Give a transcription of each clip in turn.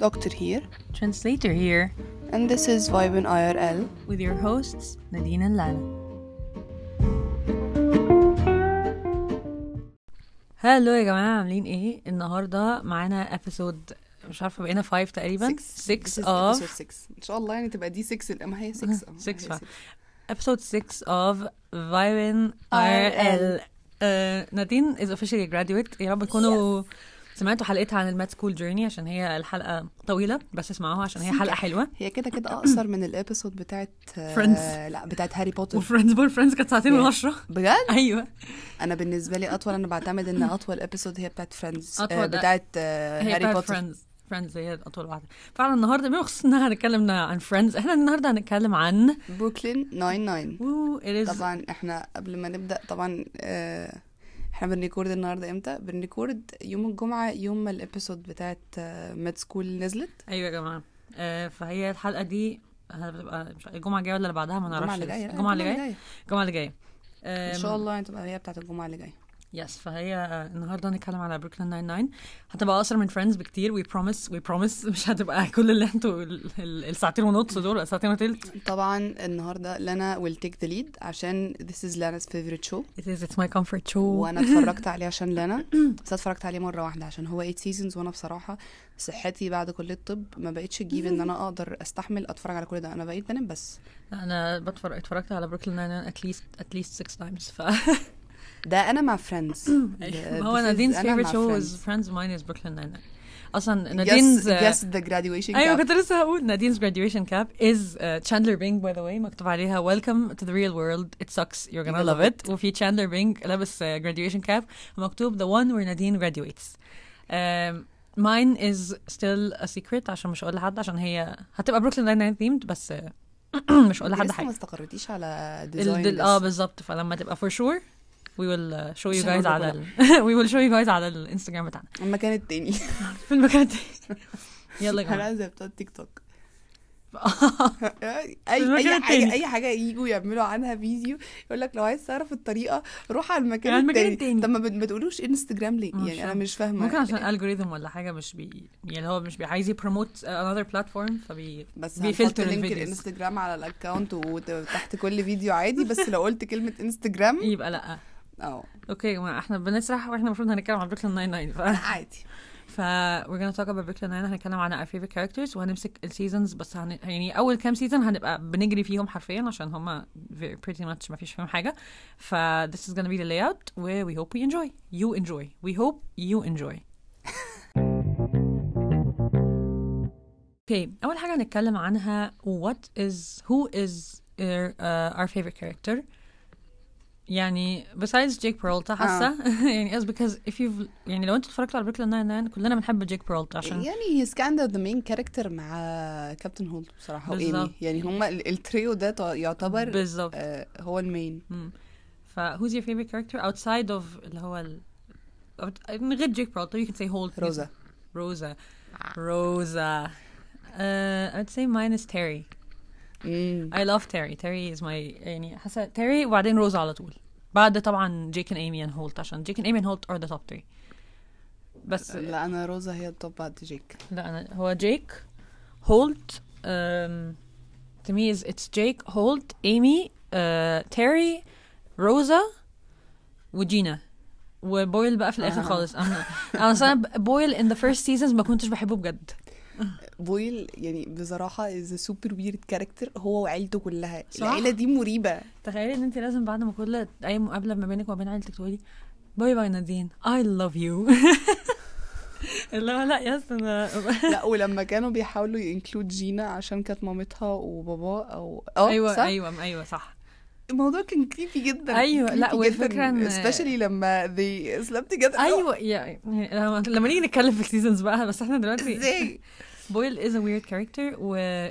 Doctor here, Translator here and this is Vibe in IRL. with your hosts Nadine and Lana. هلو يا جماعة عاملين ايه؟ النهاردة معانا ابيسود مش عارفة بقينا 5 تقريبا 6 This is of episode 6 ان شاء الله يعني تبقى دي 6 ما هي 6 Six فعلا. episode 6 of Vibin IRL uh, نادين is officially a graduate يا رب تكونوا سمعتوا حلقتها عن ال med school journey عشان هي الحلقة طويلة بس اسمعوها عشان هي حلقة حلوة. هي كده كده أقصر من ال episode بتاعت آه، Friends. لا بتاعت هاري بوتر و Friends بول Friends كانت ساعتين. وعشرة بجد؟ أيوه. أنا بالنسبة لي أطول أنا بعتمد إن أطول episode هي بتاعت Friends أطول- بتاعت آه، هاري بتاعت بوتر Friends Friends هي أطول واحدة. فعلا النهارده بخصوص انها هنتكلم عن Friends إحنا النهارده هنتكلم عن بروكلين 99 Ooh, it is طبعا إحنا قبل ما نبدأ طبعا آه، إحنا بن record النهارده إمتى؟ بن record يوم الجمعة يوم ما ال episode بتاعت mid school نزلت. أيوه يا جماعة. آه فهي الحلقة دي هتبقى مش الجمعة الجاية ولا اللي بعدها؟ ما الجمعة نعرفش. اللي جاية الجمعة اللي جاية؟ الجمعة اللي جاية. إن شاء الله يعني تبقى هي بتاعت الجمعة اللي جاية. yes فهي آه، النهارده هنتكلم على بروكلين 99 هتبقى اقصر من Friends بكتير we promise we promise مش هتبقى كل اللي أنتوا ال- ال- الساعتين ونص دول ساعتين وتلت. طبعا النهارده لانا will take the lead عشان this is Lana's favorite show. It is it's my comfort show. وأنا اتفرجت عليه عشان لنا بس اتفرجت عليه مرة واحدة عشان هو 8 seasons وأنا بصراحة صحتي بعد كليه الطب ما بقتش تجيب إن أنا أقدر أستحمل أتفرج على كل ده. أنا بقيت بنام بس. أنا بتفرج اتفرجت على بروكلين 99 at least at least six times ف ده أنا مع فريندز هو نادين's favorite show is Friends mine is Brooklyn Nine-Nine أصلا نادين's نادين's guess the graduation أيوه. كنت لسه هقول graduation cap is uh, Chandler Bing by the way مكتوب عليها welcome to the real world it sucks you're gonna love it وفي Chandler Bing لابس uh, graduation cap ومكتوب the one where Nadine graduates um, mine is still a secret عشان مش هقول لحد عشان هي هتبقى Brooklyn Nine-Nine themed بس uh, مش هقول لحد لسه حاجة ما استقرتيش على design آه بالظبط فلما تبقى for sure we will uh, show you عشان guys على we will show you guys على الانستجرام بتاعنا المكان التاني في المكان التاني يلا يا جماعة أنا زي بتوع التيك توك أي اي حاجة. أي حاجة يجوا يعملوا عنها فيديو يقول لك لو عايز تعرف الطريقة روح على المكان, المكان التاني. التاني. طب ما بت- ما تقولوش انستجرام ليه يعني أنا. مش فاهمة ممكن عشان ال algorithm ولا حاجة مش ب يعني هو مش بي عايز ي promote another platform فبي بس بي filter link. الإنستجرام على ال account وتحت كل فيديو عادي بس لو قلت كلمة انستجرام يبقى لأ آه okay يا جماعة إحنا بنسرح وإحنا المفروض هنتكلم عن بروكلين 99 ف عادي. ف we're gonna talk about بروكلين 99 هنتكلم عن our favorite characters وهنمسك ال seasons بس هن... يعني أول كام season هنبقى بنجري فيهم حرفيا عشان هما very- pretty much ما فيش فيهم حاجة. ف this is gonna be the layout where we hope we enjoy. You enjoy. We hope you enjoy. okay أول حاجة هنتكلم عنها what is who is our, uh, our favorite character يعني besides جيك بيرلتا حاسة؟ يعني as because if you've يعني لو أنتوا اتفرجتوا على بروكلين 99 كلنا بنحب جيك بيرلتا عشان يعني هي كان the main character مع كابتن هولد بصراحة وايمي. يعني هما ال- التريو ده يعتبر بالظبط. آه هو ال main مم. ف who's your favorite character outside of اللي هو ال... من غير جيك بيرلتا you can say Holt. روزا. روزا. روزا. Uh, I'd say mine is Terry. I love Terry. Terry is my يعني حاسة Terry وبعدين روزا على طول. بعد طبعا جيك and ايمي and هولت عشان جيك and ايمي and هولت are the top three. بس لا أنا روزا هي ال top بعد جيك لا أنا هو جيك هولت to me is it's جيك هولت ايمي تيري روزا وجينا. وبويل بقى في الآخر آه. خالص. أنا أنا بويل in the first seasons ما كنتش بحبه بجد. بويل يعني بصراحة is a super weird character هو وعيلته كلها صح؟ العيلة دي مريبة تخيلي إن انت لازم بعد ما كل أي مقابلة ما بينك وما بين عيلتك تقولي bye bye نادين I love you اللي هو لا yes أنا لا ولما كانوا بيحاولوا ي include جينا عشان كانت مامتها وباباه أو آه أيوه صح؟ أيوه أيوه صح الموضوع كان creepy جدا أيوة، لا، جدا. إن- especially لما they slept together أيوه يا لما لما نيجي نتكلم في ال seasons بقى بس إحنا دلوقتي إزاي بويل is a weird character و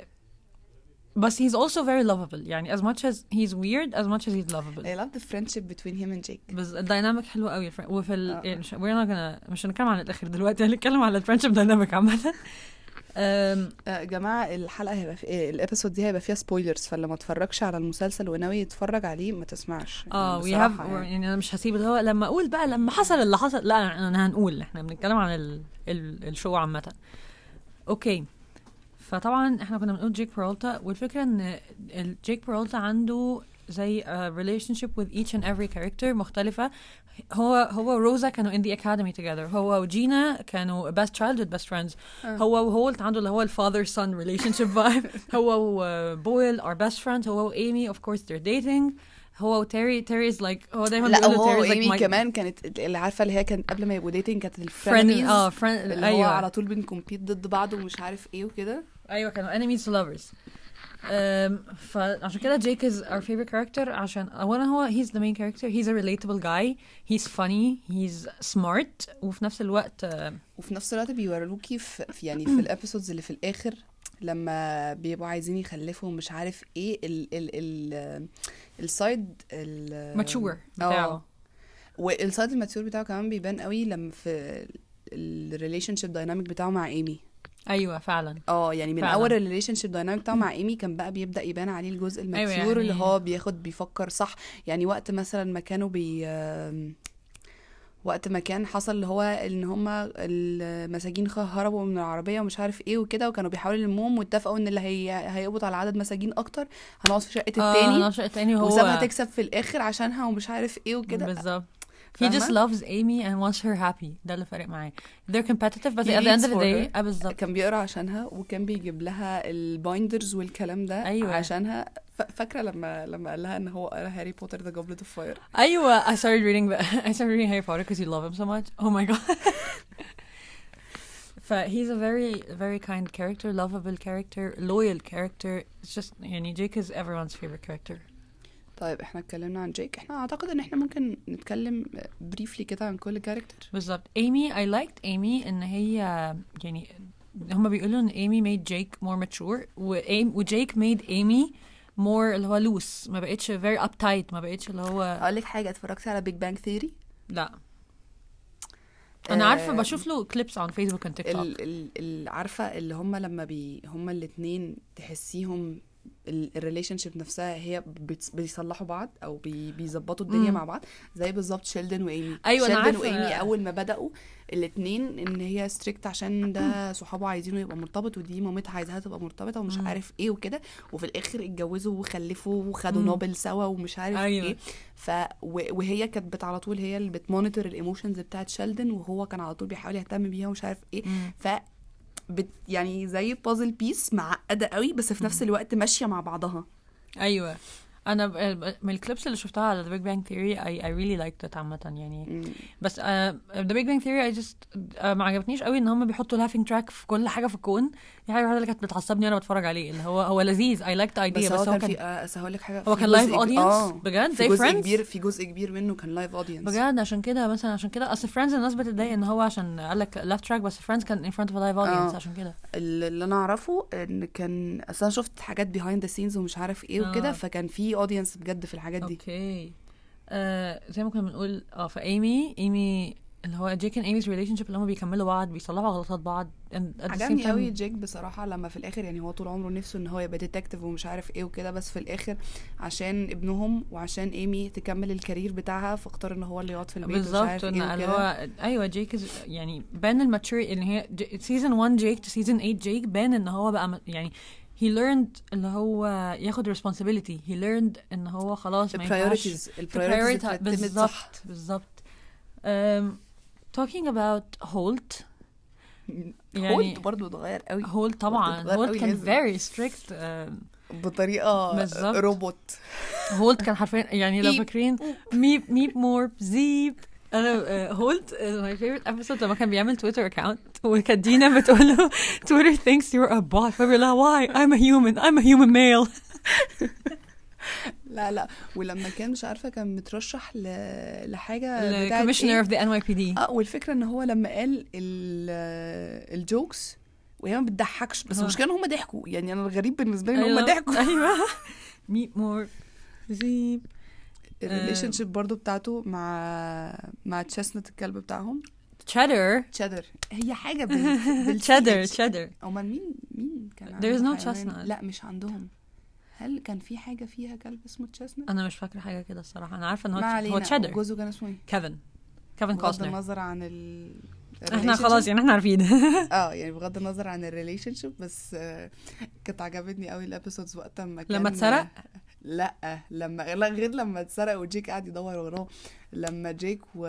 بس he's also very lovable. يعني as much as he's weird as much as he's lovable. I love the friendship between him and Jake. بس ال dynamic حلو قوي. وفي ال... آه. يعني we're not gonna مش هنتكلم عن الآخر دلوقتي هنتكلم على ال friendship dynamic عامة. أم، آه، جماعة الحلقة هيبقى في إيه ال episode دي هيبقى فيها spoilers فاللي ما اتفرجش على المسلسل وناوي يتفرج عليه ما تسمعش. آه يعني we have بصراحة يعني. يعني أنا مش هسيب هو لما أقول بقى لما حصل اللي حصل لا أنا هنقول إحنا بنتكلم عن ال... ال... ال show عامة. okay فطبعا إحنا كنا بنقول جيك بيرلتا والفكرة ان جيك بيرلتا عنده زي a relationship with each and every character مختلفة هو هو وروزا كانوا in the academy together هو وجينا كانوا best childhood best friends آه. هو وهولت عنده اللي هو ال father son relationship vibe هو وبويل are best friends هو وايمي of course they're dating هو وتيري تيري is like هو دايما لا like إيمي my كمان كانت اللي عارفة اللي هي كانت قبل ما يبقوا dating كانت ال friends آه friend اللي هو أيوه. على طول بن compete ضد بعض ومش عارف إيه وكده. أيوه كانوا enemies to lovers. um, فعشان كده جيك is our favorite character عشان اولا هو he's the main character he's a relatable guy he's funny he's smart وفي نفس الوقت uh, وفي نفس الوقت بيوروكي في يعني في ال episodes اللي في الآخر لما بيبقوا عايزين يخلفوا ومش عارف إيه ال ال ال ال side ال mature آه. بتاعه. وال side ال mature بتاعه كمان بيبان قوي لما في ال relationship dynamic بتاعه مع ايمي أيوه فعلا. آه يعني من فعلا. أول ال relationship dynamic بتاعه مع ايمي كان بقى بيبدأ يبان عليه الجزء ال mature أيوة اللي يعني- هو بياخد بيفكر صح. يعني وقت مثلا ما كانوا بي وقت ما كان حصل اللي هو إن هما المساجين هربوا من العربية ومش عارف إيه وكده وكانوا بيحاولوا يلموهم واتفقوا إن اللي هي هيقبض على عدد مساجين أكتر هنقعد في شقة آه التاني النشأ التاني هو وسابها تكسب في الآخر عشانها ومش عارف إيه وكده. بالظبط. he just فاهمة؟ loves Amy and wants her happy ده اللي فارق معاه they're competitive but He at the end roots of the for day her. اه بالظبط كان بيقرا عشانها وكان بيجيب لها البايندرز والكلام ده أيوة. عشانها ف- فاكره لما لما قال لها ان هو قرا هاري بوتر ذا جوبلت اوف فاير ايوه I started reading the I started reading Harry Potter because you love him so much oh my god ف he's a very very kind character lovable character loyal character it's just يعني Jake is everyone's favorite character طيب إحنا اتكلمنا عن جيك. إحنا أعتقد إن إحنا ممكن نتكلم briefly كده عن كل character بالظبط. Amy I liked Amy إن هي يعني هما بيقولوا إن Amy made Jake more mature و Am- و Jake made Amy more اللي هو loose. ما بقتش very uptight ما بقتش اللي هو أقول لك حاجة اتفرجتي على بيج بانج ثيري لا. أنا عارفة بشوف له clips on Facebook and TikTok ال ال ال عارفة اللي هم لما بي هم الاثنين تحسيهم ال relationship نفسها هي بيصلحوا بعض أو بي بيظبطوا الدنيا مم. مع بعض زي بالظبط Sheldon و Amy أنا Sheldon عارفة. و Amy أول ما بدأوا الاثنين إن هي strict عشان ده صحابه عايزينه يبقى مرتبط ودي مامتها عايزاها تبقى مرتبطة ومش مم. عارف إيه وكده وفي الآخر اتجوزوا وخلفوا وخدوا مم. Nobel سوا ومش عارف أيوة. إيه ف وهي كانت بت- على طول هي اللي بت monitor ال emotions بتاعت Sheldon وهو كان على طول بيحاول يهتم بيها ومش عارف إيه مم. بت يعني زي puzzle piece معقدة قوي بس في نفس الوقت ماشية مع بعضها. أيوه. أنا من ال clips اللي شفتها على The Big Bang Theory I, I really liked it عامة يعني. بس uh, The Big Bang Theory I just uh, ما عجبتنيش قوي إن هم بيحطوا laughing track في كل حاجة في الكون. دي حاجة الوحيدة اللي كانت بتعصبني وأنا بتفرج عليه اللي هو هو لذيذ. I liked the idea بس هو كان في آه، بس هقول لك حاجة هو كان live audience آه بجد؟ زي Friends كبير في جزء كبير منه كان live audience بجد؟ عشان كده مثلا عشان كده أصل Friends الناس بتتضايق إن هو عشان قال لك laugh track بس Friends كان of a live audience آه. عشان كده. اللي أنا أعرفه إن كان أصل أنا شفت حاجات behind the scenes ومش عارف إيه وكده آه. فكان في audience بجد في الحاجات دي. okay. آه زي ما كنا بنقول آه ف Amy Amy اللي هو Jake and Amy's relationship اللي هم بيكملوا بعض بيصلحوا غلطات بعض عجبني قوي جيك بصراحة لما في الآخر يعني هو طول عمره نفسه إن هو يبقى detective ومش عارف إيه وكده بس في الآخر عشان ابنهم وعشان Amy تكمل ال career بتاعها فاختار إن هو اللي يقعد في البيت ومش بالظبط إيه اللي هو أيوه جيك يعني بان ال maturity إن هي season 1 Jake to season 8 جيك بان إن هو بقى يعني he learned اللي هو ياخد responsibility he learned إن هو خلاص ما ينفعش البرايورتيز البرايورتيز صح. بالظبط. بالظبط talking about Holt. يعني- هولد برضه اتغير قوي. هولت طبعا. اتغير هولت قوي كان لازم. very strict um, بطريقة بالظبط. روبوت هولت كان حرفيا يعني لو إيب. فاكرين ميب ميب مور زيب أنا آه، هولت ماي فيفورت ابيسود لما كان بيعمل تويتر اكونت وكانت دينا بتقول له Twitter thinks you're a bot. فبيقول لها why? I'm a human. I'm a human male. لا لا. ولما كان مش عارفة كان مترشح ل... لحاجة بتاعت commissioner إيه؟ of the NYPD آه والفكرة إن هو لما قال ال- ال jokes وهي ما بتضحكش بس. المشكلة إن هم ضحكوا. يعني أنا الغريب بالنسبة لي إن هم أيوة. ضحكوا. أيوه. meep morp zeep ال relationship برضه بتاعته مع مع Chestnut الكلب بتاعهم. Cheddar Cheddar هي حاجة بال Cheddar Cheddar أمال مين مين كان There is no Chestnut. لا مش عندهم. هل كان في حاجة فيها كلب اسمه Chestnut أنا مش فاكرة حاجة كده الصراحة. أنا عارفة إن هو هو تشيدر. جوزه كان اسمه إيه؟ كيفن. كيفن بغض Cozner. النظر عن ال... إحنا. خلاص يعني إحنا عارفين. آه يعني بغض النظر عن ال relationship بس آه، كانت عجبتني قوي ال episodes وقت ما كان لما اتسرق؟ لا لما لا غير لما اتسرق وجيك قاعد يدور وراه لما جيك و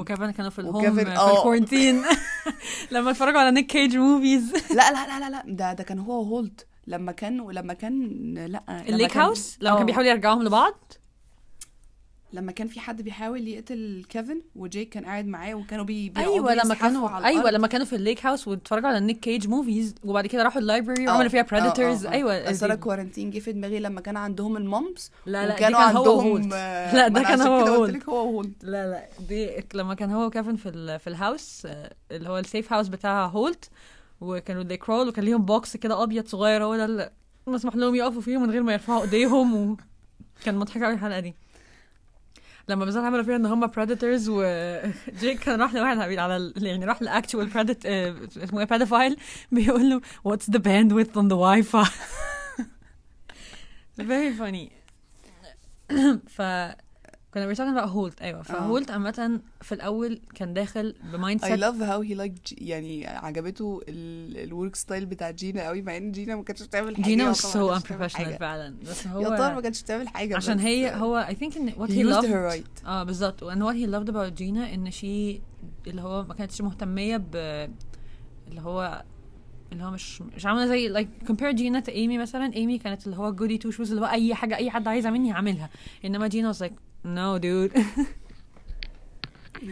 وكيفن كانوا في ال home و Kevin- في آه. ال quarantine لما اتفرجوا على Nic Cage movies لا لا لا لا لا ده ده كان هو و Holt. لما كان لما كان لا ال lake house لما. كان بيحاولوا يرجعوهم لبعض لما كان في حد بيحاول يقتل Kevin و Jake كان قاعد معاه وكانوا بي أيوه لما كانوا على أيوه. لما كانوا في ال lake house واتفرجوا على Nic Cage movies وبعد كده راحوا ال library آه. وعملوا فيها predators آه. أيوه بس أنا quarantine جه في دماغي لما كان عندهم ال mumps لا لا كان هو عندهم آه، لا ده كان هو هو و Holt لا لا دي لما كان هو وكيفن في ال في ال house آه، اللي هو ال safe house بتاع Holt وكانوا the rule وكان ليهم box كده أبيض صغير هو ده اللي مسموح لهم يقفوا فيه من غير ما يرفعوا إيديهم وكان مضحك قوي الحلقة دي. لما بالذات عملوا فيها إن هم predators وجيك كان راح لواحد على ال- يعني راح ل actual predat- اسمه إيه pedophile بيقول له what's the bandwidth on the Wi-Fi very funny. ف كنا we're talking about هولت أيوه فهولت عامة في الأول كان داخل بمايند I سيت love how he like يعني عجبته الورك ستايل بتاع جينا قوي مع إن جينا ما كانتش بتعمل حاجة جينا هو was so unprofessional حاجة. فعلا. بس يا طار ما هو كانتش بتعمل حاجة عشان هي آه، هو I think in what he he loved her right. آه بالظبط. And what he loved about جينا إن شي اللي هو ما كانتش مهتمية ب اللي هو اللي هو مش مش عاملة زي like compare Gina to Amy مثلا. Amy كانت اللي هو goody two shoes اللي هو أي حاجة أي حد عايزها مني هعملها. إنما Gina was like no dude.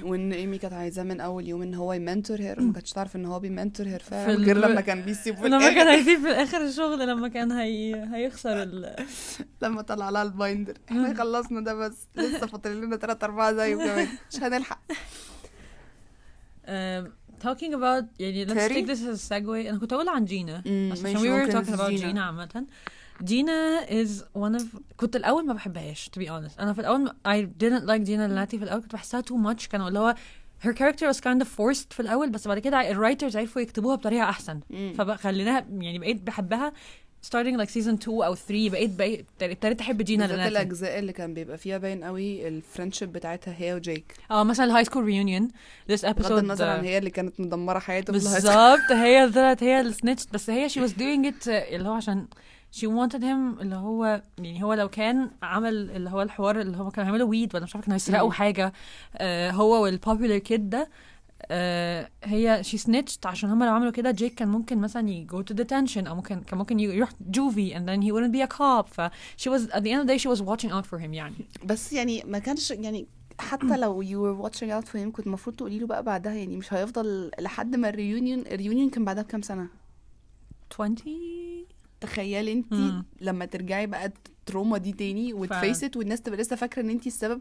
وان Amy كانت عايزاه من اول يوم ان هو ي mentor her ما كانتش تعرف إن هو بي mentor her فعلا غير لما كان بيسيب في لما كان هيسيب في الآخر الشغل لما كان هي... هيخسر ال... لما طلع لها ال binder. إحنا خلصنا ده بس. لسه فاضل لنا 3 4 زيه كمان. مش هنلحق. talking about يعني let's take this as a segue. أنا كنت أقول عن Gina عشان we were talking about Gina. Gina عامة. Gina is one of كنت الأول ما بحبهاش to be honest. أنا في الأول ما- I didn't like Gina لناتي في الأول كنت بحسها too much. كانوا اللي هو her character was kind of forced في الأول بس بعد كده ال writers عرفوا يكتبوها بطريقة أحسن. مم. فخليناها يعني بقيت بحبها starting like season 2 أو 3 بقيت بقيت ابتديت أحب Gina بالذات الأجزاء اللي كان بيبقى فيها باين قوي ال friendship بتاعتها هي وجيك. آه مثلا ال high school reunion this episode بغض النظر عن هي اللي كانت مدمرة حياته. بالظبط هي طلعت هي اللي snitched بس هي she was doing it uh, اللي هو عشان she wanted him اللي هو يعني هو لو كان عمل اللي هو الحوار اللي هو كانوا هيعملوا ويد ولا مش عارفة كانوا هيسرقوا. حاجة آه هو والبوبولار كيد ده آه هي she snitched عشان هم لو عملوا كده جيك كان ممكن مثلا ي go to detention أو ممكن كان ممكن يروح جوفي and then he wouldn't be a cop. ف she was at the end of the day she was watching out for him يعني. بس يعني ما كانش يعني حتى لو you were watching out for him كنت المفروض تقولي له بقى بعدها يعني مش هيفضل لحد ما ال reunion ال reunion كان بعدها بكام سنة؟ 20 تخيلي انت مم. لما ترجعي بقى ال trauma دي تاني وتفيست والناس تبقى لسه فاكرة ان انت السبب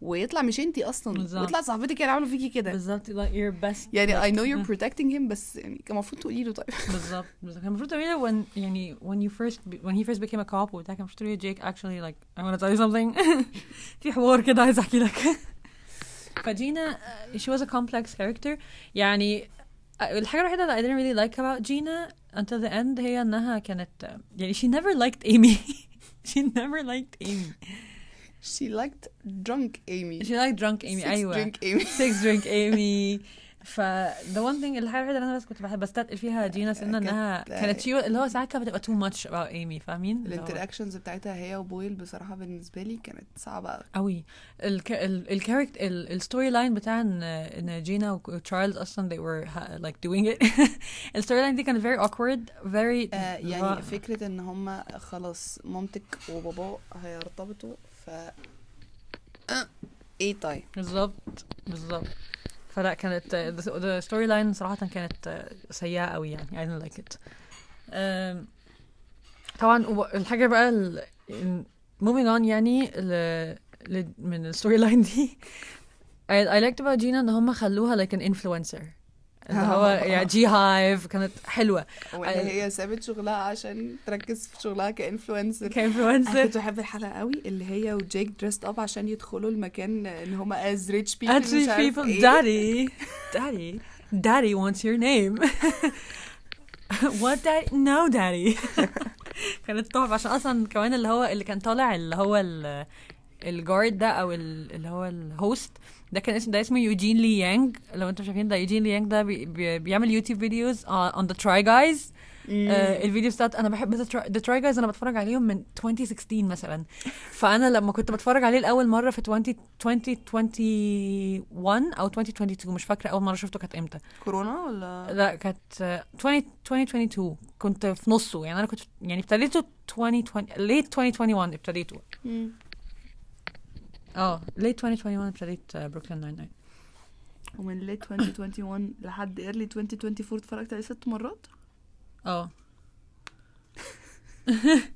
ويطلع مش انت أصلا بالظبط. ويطلع صاحبتك اللي عملوا فيكي كده. بالظبط your best يعني I like- know you're protecting him بس يعني كان المفروض تقولي له طيب. بالظبط بالظبط. كان المفروض تعملها when يعني when you first be, when he first became a cop وبتاع كان المفروض تقولي Jake actually like I want to tell you something. في حوار كده عايز أحكي لك. فجينا she was a complex character. يعني الحاجة الوحيدة اللي I didn't really like about Gina until the end هي انها كانت uh, يعني she never liked Amy she never liked Amy she liked drunk Amy she liked drunk Amy Six ايوه drink Amy six drink Amy ف the one thing الحاجة الوحيدة اللي أنا بس كنت بحب بستثقل فيها جينا سنة إنها كانت شي اللي هو ساعات كانت بتبقى too much about Amy فاهمين؟ الانتراكشنز بتاعتها هي وبويل بصراحة بالنسبة لي كانت صعبة قوي قوي ال character ال story line بتاع إن جينا وتشارلز أصلا they were like doing it. ال story line دي كانت very awkward very آه يعني فكرة إن هما خلاص مامتك وباباه هيرتبطوا ف آه، إيه طيب بالظبط بالظبط. فلا كانت the story line صراحة كانت سيئة قوي يعني. I didn't like it. طبعا الحاجة بقى moving on يعني ل, من ال story line دي. I, I liked about Gina إن هم خلوها like an influencer. هو يعني G-Hive كانت حلوة. وإن هي سابت شغلها عشان تركز في شغلها ك influencer. أنا ك influencer كنت بحب الحلقة قوي اللي هي وجيك dressed up عشان يدخلوا المكان إن هما as rich people Actually people. daddy. Daddy. Daddy wants your name. What daddy no daddy. كانت تحفة. عشان أصلا كمان اللي هو اللي كان طالع اللي هو ال ال guard ده أو ال- اللي هو ال host ده كان اسمه ده اسمه يوجين لي يانج لو أنتم شايفين ده يوجين لي يانج ده بي بي بيعمل يوتيوب videos on The Try Guys ال videos بتاعت أنا بحب The Try Guys أنا بتفرج عليهم من 2016 مثلا. فأنا لما كنت بتفرج عليه لأول مرة في 20 2021 أو 2022 مش فاكرة أول مرة شفته كانت إمتى. كورونا ولا؟ لا كانت آه، 20 2022 كنت في نصه يعني أنا كنت يعني ابتديته 2020 late 2021 ابتديته. آه late 2021 ابتديت Brooklyn Nine-Nine ومن late 2021 لحد early 2024 اتفرجت عليه ست مرات؟ آه.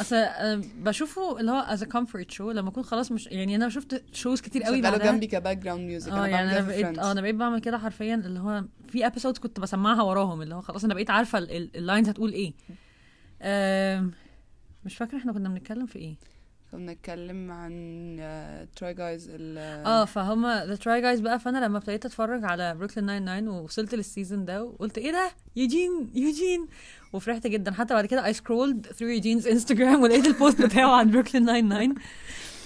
أصل أنا بشوفه اللي هو as a comfort show لما أكون خلاص مش يعني أنا شفت shows كتير قوي بعدها. جنبي ك background music آه يعني أنا بقيت آه أنا بقيت بعمل كده حرفيا اللي هو في episodes كنت بسمعها وراهم اللي هو خلاص أنا بقيت عارفة ال lines هتقول إيه. مش فاكرة إحنا كنا بنتكلم في إيه. بنتكلم عن Try Guys آه فهم The Try Guys بقى. فأنا لما ابتديت أتفرج على Brooklyn Nine-Nine ووصلت لل season ده وقلت إيه ده؟ يوجين يوجين وفرحت جدا. حتى بعد كده I scrolled through Eugene's Instagram ولقيت ال post بتاعه عن Brooklyn Nine-Nine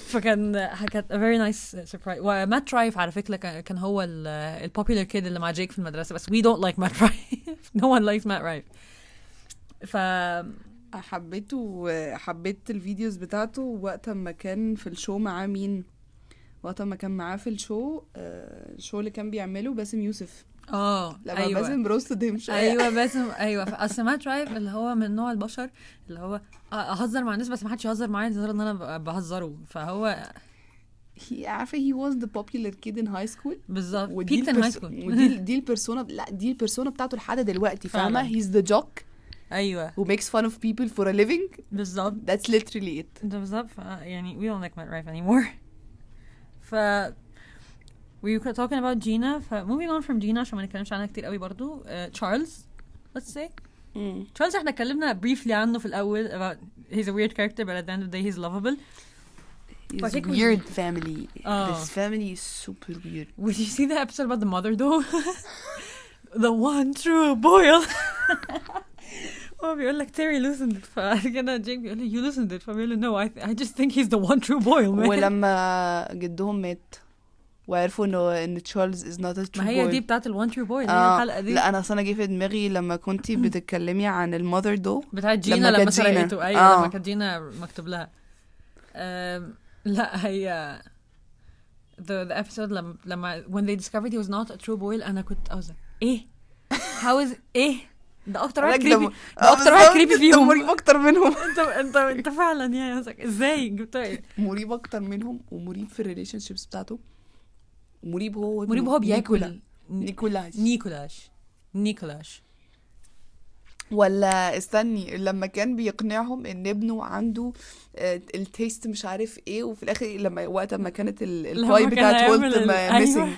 فكان كانت very nice surprise. ومات رايف على فكرة كان هو ال popular kid اللي مع جيك في المدرسة. بس we don't like Matt Rife. No one likes Matt Rife. ف حبيته حبيت ال videos بتاعته وقت ما كان في ال show معاه مين وقت ما كان معاه في ال show آه، ال show اللي كان بيعمله باسم يوسف. آه لما أيوه. باسم roasted him شوية. أيوه باسم أيوه. أصل مات رايف اللي هو من نوع البشر اللي هو أهزر مع الناس بس ما حدش يهزر معايا لدرجة إن أنا بهزره. فهو هي عارفة he was the popular kid in high school بالظبط. picked in high. school ودي دي ال persona لا دي ال persona بتاعته لحد دلوقتي فاهمة؟ He's the jock. ايوه who makes fun of people for a living بالظبط that's literally it ده بالظبط ف- يعني we don't like Matt Rife anymore ف we were talking about Gina ف moving on from Gina عشان ما نتكلمش عنها كتير قوي برضو تشارلز let's say تشارلز احنا اتكلمنا briefly عنه في الاول about he's a weird character but at the end of the day he's lovable He's I think we- weird family Oh. this family is super weird Would you see the episode about the mother though? the one true Boyle. هو بيقول لك تيري loosened it فبعد كده جيك بيقول لي you loosened it فبيقول له no I, th- I just think he's the one true Boyle man. ولما جدهم مات وعرفوا انه ان تشارلز is not a true ما هي Boyle. دي بتاعت ال one true Boyle اللي هي آه الحلقة دي لا أنا أصلا جه في دماغي لما كنتي بتتكلمي عن ال mother dough بتاعت جينا لما لما, كانت جينا. سرقته أيوه آه. لما كانت جينا مكتوب لها. أم، لا هي the, the episode لما لما when they discovered he was not a true Boyle أنا كنت I was like إيه؟ How is إيه؟ ده أكتر واحد creepy ده أكتر واحد creepy فيهم. مريب أكتر منهم. انت انت أنت فعلا يعني إزاي؟ جبتها إيه؟ مريب أكتر منهم ومريب في ال relationships بتاعته. مريب هو. مريب هو. بياكل. نيكولاش. نيكولاش. نيكولاش. ولا استني لما كان بيقنعهم إن ابنه عنده آه، ال taste مش عارف إيه وفي الآخر لما وقت ما كانت ال pie بتاعت أيوة. missing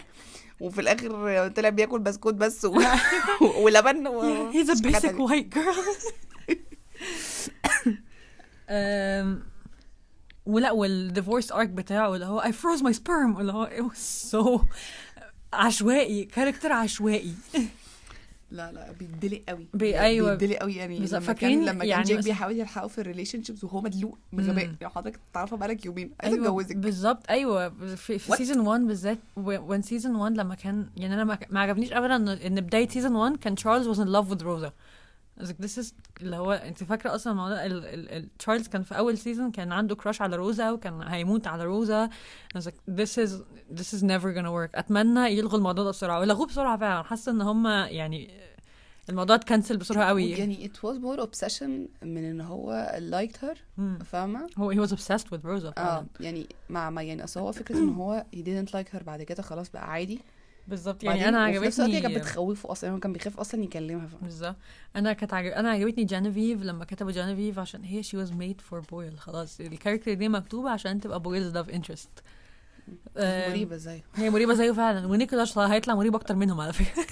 وفي الآخر طلع بياكل بسكوت بس و... ولبن و... he's a basic white girl. ولا وال divorce arc بتاعه اللي هو I froze my sperm. اللي هو it was so عشوائي character عشوائي. لا لا بيتدلق قوي بي- أيوة. بيتدلق قوي يعني. لما فاكرين كان لما كان يعني بيحاول يلحقه في ال relationships وهو مدلوق بغباء. يعني حضرتك تعرفه بقالك يومين عايز أيوه أتجوزك بالظبط أيوه في, في? season 1 بالذات وين season 1 لما كان يعني أنا ما عجبنيش ابدا ان إن بداية season 1 كان تشارلز was in love with روزا this is اللي هو انت فاكرة أصلا الموضوع ال- ال- ال- تشارلز كان في أول season كان عنده crush على روزا وكان هيموت على روزا. I was like this is this is never gonna work. أتمنى يلغوا الموضوع ده بسرعة. ولغوه بسرعة فعلا. حاسة إن هم يعني الموضوع ات cancel بسرعة قوي. يعني it was more obsession من إن هو liked her. مم. فاهمة؟ هو he was obsessed with روزا آه يعني مع ما يعني أصل هو فكرة إن هو he didn't like her. بعد كده خلاص بقى عادي. بالظبط. يعني أنا وفي نفس الوقت هي عجبتني كانت بتخوفه أصلا هو كان بيخاف أصلا يكلمها. بالظبط. أنا كانت عجب... أنا عجبتني جينيفيف لما كتبوا جينيفيف عشان هي she was made for Boyle خلاص ال character دي مكتوبة عشان تبقى Boyle's love interest مريبة زي هي مريبة زيه فعلا. ونيكولاس هيطلع مريب أكتر منهم على فكرة.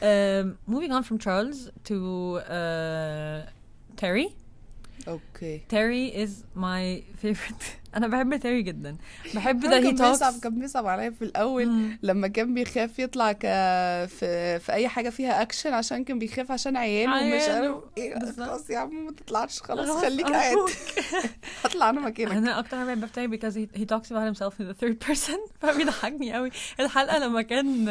um, moving on from Charles to uh, Terry. okay. Terry is my favorite أنا بحب تيري جدا. بحب ده هي كان بيصعب توكس كان بيصعب عليا في الأول لما كان بيخاف يطلع ك في في أي حاجة فيها اكشن عشان كان بيخاف عشان عياله ومش. عارف إيه. خلاص يا عم ما تطلعش خلاص خليك قاعد. هطلع أنا مكانك. أنا أكتر حاجة بحبها في تيري because he, he talks about himself in the third person. فبيضحكني قوي. الحلقة لما كان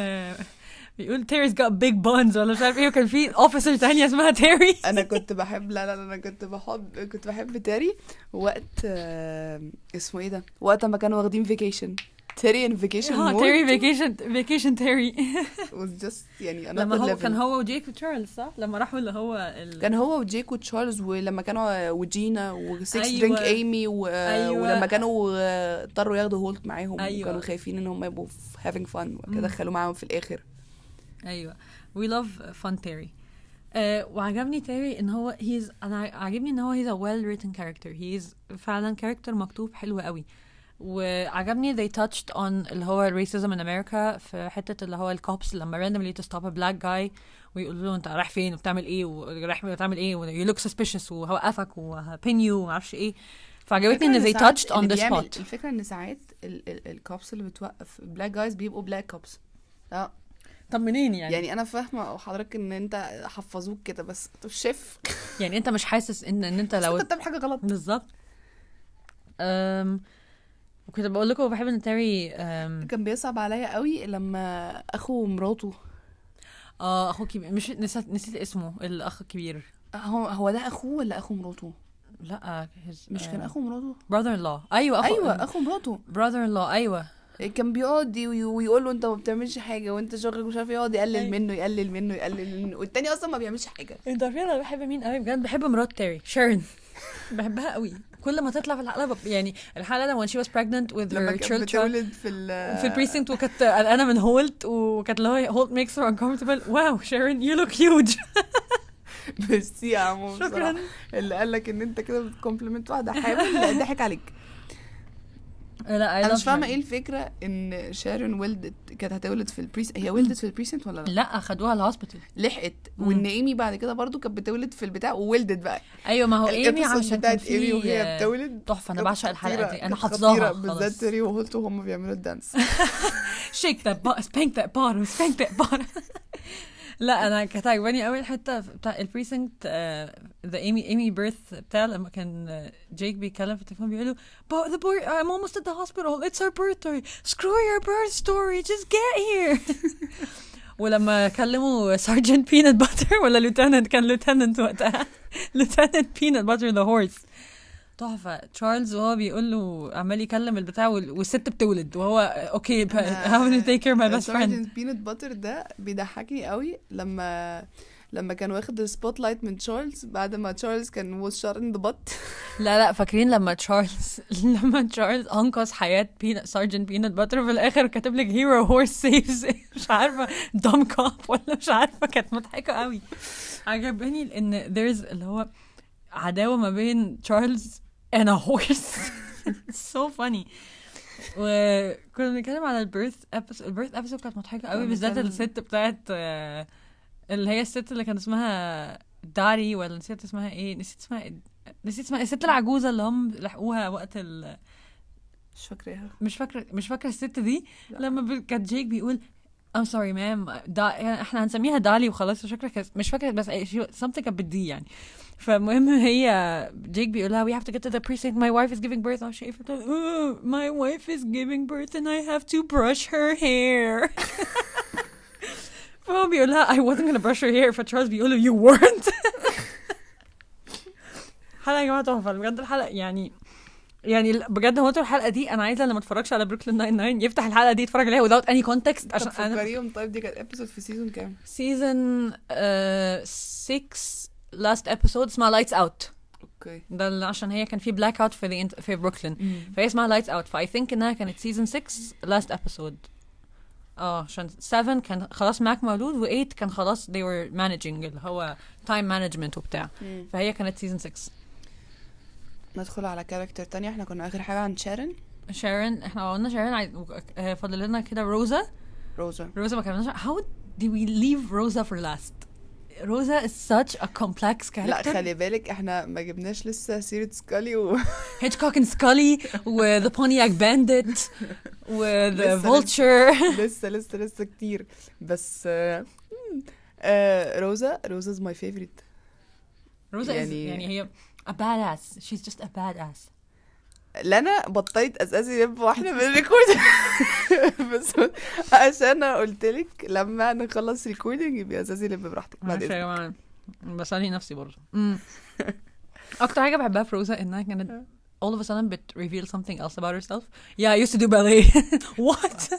بيقول Terry's got big buns ولا مش عارف إيه وكان في officer تانية اسمها تيري أنا كنت بحب لا لا لا، أنا كنت بحب كنت بحب تاري وقت آه، اسمه إيه ده وقت ما كانوا واخدين vacation Terry on vacation آه Terry vacation vacation Terry was just يعني لما another هو. كان هو وجيك وتشارلز صح؟ لما راحوا اللي هو ال... كان هو وجيك وتشارلز ولما كانوا وجينا و six أيوة. drink Amy و... أيوة. ولما كانوا آه، اضطروا ياخدوا هولت معاهم أيوة. وكانوا خايفين إن هم يبقوا having fun. وكده دخلوا معاهم في الآخر أيوه. We love fun Terry. آه وعجبني تيري إن هو he's أنا عجبني إن هو he's a well written character he's فعلا character مكتوب حلو قوي. وعجبني they touched on اللي هو racism in America في حتة اللي هو ال cops لما randomly to stop a black guy ويقولوا له أنت رايح فين وبتعمل إيه ورايح بتعمل إيه و you look suspicious وهوقفك وهبين يو ومعرفش إيه. فعجبتني إن they touched on the spot. الفكرة إن ساعات ال cops اللي بتوقف black guys بيبقوا black cops آه طب منين يعني؟ يعني أنا فاهمة حضرتك إن أنت حفظوك كده بس انت مش شايف يعني أنت مش حاسس ان إن أنت لو أنت بتعمل حاجة غلط. بالظبط. أم... وكنت بقول لكم بحب إن تيري أم... كان بيصعب عليا قوي لما أخو ومراته. آه اخوه كبير. مش نسيت نسيت اسمه الأخ الكبير. هو هو ده أخوه ولا أخو مراته؟ لا مش كان أخو مراته؟ brother in law أيوه اخو أيوه أخو مراته. brother in law أيوه. كان بيقعد وي- ويقول له انت ما بتعملش حاجة وانت شغلك مش عارف إيه، يقعد يقلل أيوة. منه يقلل منه يقلل منه. والتاني أصلا ما بيعملش حاجة. انت عارفين أنا بحب مين قوي بجد؟ بحب مرات تيري شيرين. بحبها قوي. كل ما تطلع في الحلقة. يعني الحلقة لما when she was pregnant with her children بتولد في ال في ال precinct وكانت قلقانه من هولت وكانت اللي هو Holt makes her uncomfortable. wow Sharon you look huge بس يا عمو شكرا. اللي قال لك إن أنت كده بت compliment واحدة حامل ضحك عليك. لا أنا مش فاهمة. إيه الفكرة إن شارون ولدت كانت هتولد في ال prec هي ولدت في ال precinct ولا لا؟ لا خدوها ال hospital لحقت. وان ايمي بعد كده برضو كانت بتولد في البتاع وولدت بقى. أيوه ما هو إيمي عشان بتاعت إيمي وهي بتولد تحفة. أنا بعشق الحلقة دي. أنا حافظاها بالذات تيري وهولت وهم بيعملوا ال dance. Shake that bottom spank that bottom spank that bottom لا أنا كانت عجباني قوي الحتة بتاع ال precinct the Amy Amy birth بتاع لما كان آه، جيك بيتكلم في التليفون بيقول له "But the boy I'm almost at the hospital. It's our birthday. Screw your birth story. Just get here. ولما كلموا sergeant Peanut Butter ولا lieutenant كان lieutenant وقتها. lieutenant Peanut Butter the horse تحفة. تشارلز وهو بيقول له عمال يكلم البتاع وال- والست بتولد وهو okay to take care of my best friend Peanut Butter ده بيضحكني قوي لما لما كان واخد ال spotlight من تشارلز بعد ما تشارلز كان was shot in the butt. لا لا فاكرين لما تشارلز لما تشارلز أنقذ حياة Peanut sergeant Peanut Butter في الآخر كاتب لك hero horse saves مش عارفة dumb cop ولا مش عارفة كانت مضحكة قوي. عجبني لأن there's اللي هو عداوة ما بين تشارلز and a horse so funny وكنا بنتكلم على ال birth episode ال birth episode كانت مضحكة قوي بالذات الست بتاعت اللي هي الست اللي كان اسمها داري ولا نسيت اسمها إيه نسيت اسمها إيه؟ نسيت اسمها الست العجوزة اللي هم لحقوها وقت ال... مش فاكراها مش فاكره مش فاكرة الست دي لا. لما ب- كانت جيك بيقول I'm sorry ma'am دا... يعني إحنا هنسميها دالي وخلاص مش فاكرة. مش فاكرة بس something كانت بال D يعني فالمهم هي جيك بيقول لها we have to get to the precinct. My wife is giving birth. أو شيء فتقول oh, my wife is giving birth and I have to brush her hair. فهو بيقول لها I wasn't gonna brush her hair فتشارلز بيقول له you. Weren't. حلقة يا جماعة تحفة. بجد الحلقة يعني يعني بجد هو الحلقة دي أنا عايزة اللي ما أتفرجش على بروكلين 99 يفتح الحلقة دي يتفرج عليها without any context. طب عشان أنا فكريهم. طيب دي كانت episode في season كام؟ season 6 last episode اسمها lights out okay ده اللي عشان هي كان في blackout في the, في بروكلين فهي اسمها lights out ف I think إنها كانت season 6 لاست ابيسود آه عشان 7 كان خلاص ماك مولود و8 كان خلاص they were managing اللي هو time management وبتاع. مم. فهي كانت season 6 ندخل على character تانية. إحنا كنا آخر حاجة عن شارن. شارون إحنا قلنا عايز... آه، فاضل لنا كده روزا. روزا. روزا ما كملناش. How did we leave روزا for last? روزا is such a complex لا character. خلي بالك إحنا ما جبناش لسه سيرة سكالي و هيتشكوك and سكالي و the Pontiac Bandit و the لسه- Vulture. لسه لسه لسه كتير. بس آه، مم، آه، روزا روزا is my favorite. روزا يعني- يعني يعني هي a badass. She's just a badass. لانا بطلت أساسي لب واحدة من ال record. بس عشان أنا قلت لك لما نخلص recording يبقى أساسي لب براحتك. معلش يا. جماعة بسالي نفسي برضه. أكتر حاجة بحبها في روزا إنها كانت all of a sudden بت reveal something else about herself. Yeah I used to do ballet. What?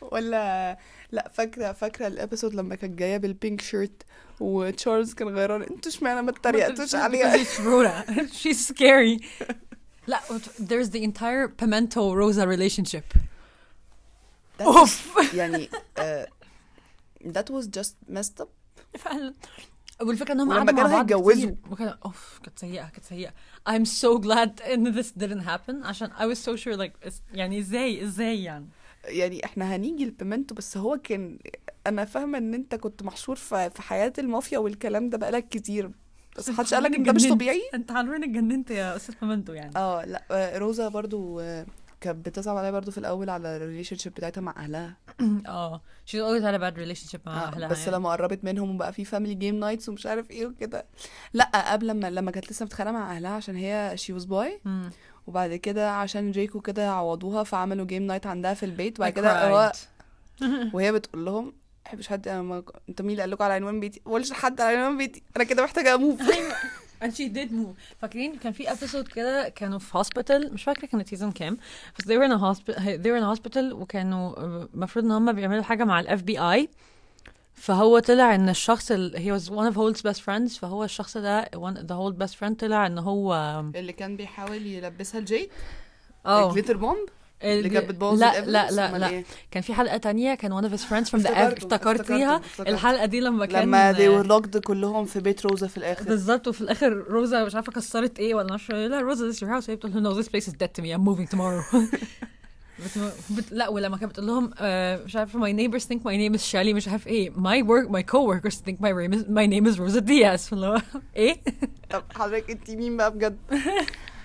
ولا لا فاكرة فاكرة ال episode لما كانت جاية بال pink shirt وتشارلز كان غيران؟ أنتوا اشمعنى ما اتريقتوش عليها؟ she's scary. لا there's the entire Pimento Rosa relationship. اوف يعني that was just messed up. فعلا. والفكرة ان هم ولما قعدوا مع بعض هيتجوزوا. أوف كانت سيئة كانت سيئة. I'm so glad ان this didn't happen. عشان I was so sure like يعني إزاي إزاي يعني؟ يعني إحنا هنيجي لبيمنتو بس هو كان أنا فاهمة إن أنت كنت محشور في حياة المافيا والكلام ده بقالك كتير بس محدش قالك إن ده مش. طبيعي أنت حرفيا اتجننت يا أستاذ بيمنتو يعني آه لأ روزا برضو آه، كانت بتصعب عليا برضو في الأول على ال relationship بتاعتها مع أهلها آه she's always had a bad relationship مع آه، أهلها بس يعني. لما قربت منهم وبقى في family game nights ومش عارف إيه وكده لأ قبل لما لما كانت لسه متخانقة مع أهلها عشان هي she was bi. وبعد كده عشان جيكو كده يعوضوها فعملوا game night عندها في البيت. وبعد كده هو. وهي بتقول لهم بحبش حد أنا ما... انت مين اللي قال لكم على عنوان بيتي؟ ما قولش لحد على عنوان بيتي. أنا كده محتاجة أ move and she did move. فاكرين كان في episode كده كانوا في hospital مش فاكرة كانت season كام بس they were in a hospital they were in a hospital وكانوا المفروض إن هم بيعملوا حاجة مع ال FBI فهو طلع إن الشخص ال... he was one of Holt's best friends فهو الشخص ده one of Holt's best friends طلع إن هو اللي كان بيحاول يلبسها الجيد آه. الجليتر بومب اللي كانت بتبوظ لا لا؟ لا لا. إيه؟ كان في حلقة تانية كان one of his friends from the افتكرتيها. الحلقة دي لما كان لما they were locked كلهم في بيت روزا في الآخر. بالظبط وفي الآخر روزا مش عارفة كسرت إيه ولا مش لا روزا this is your house. هي بتقول له no this place is dead to me. I'm moving tomorrow. بت... بت... لا ولما كانت بتقول لهم آه مش عارفة my neighbors think my name is Shelly مش عارف إيه. My work my coworkers think my name is my name is Rosa Diaz. فاللي هو إيه؟ طب حضرتك انت مين بقى بجد؟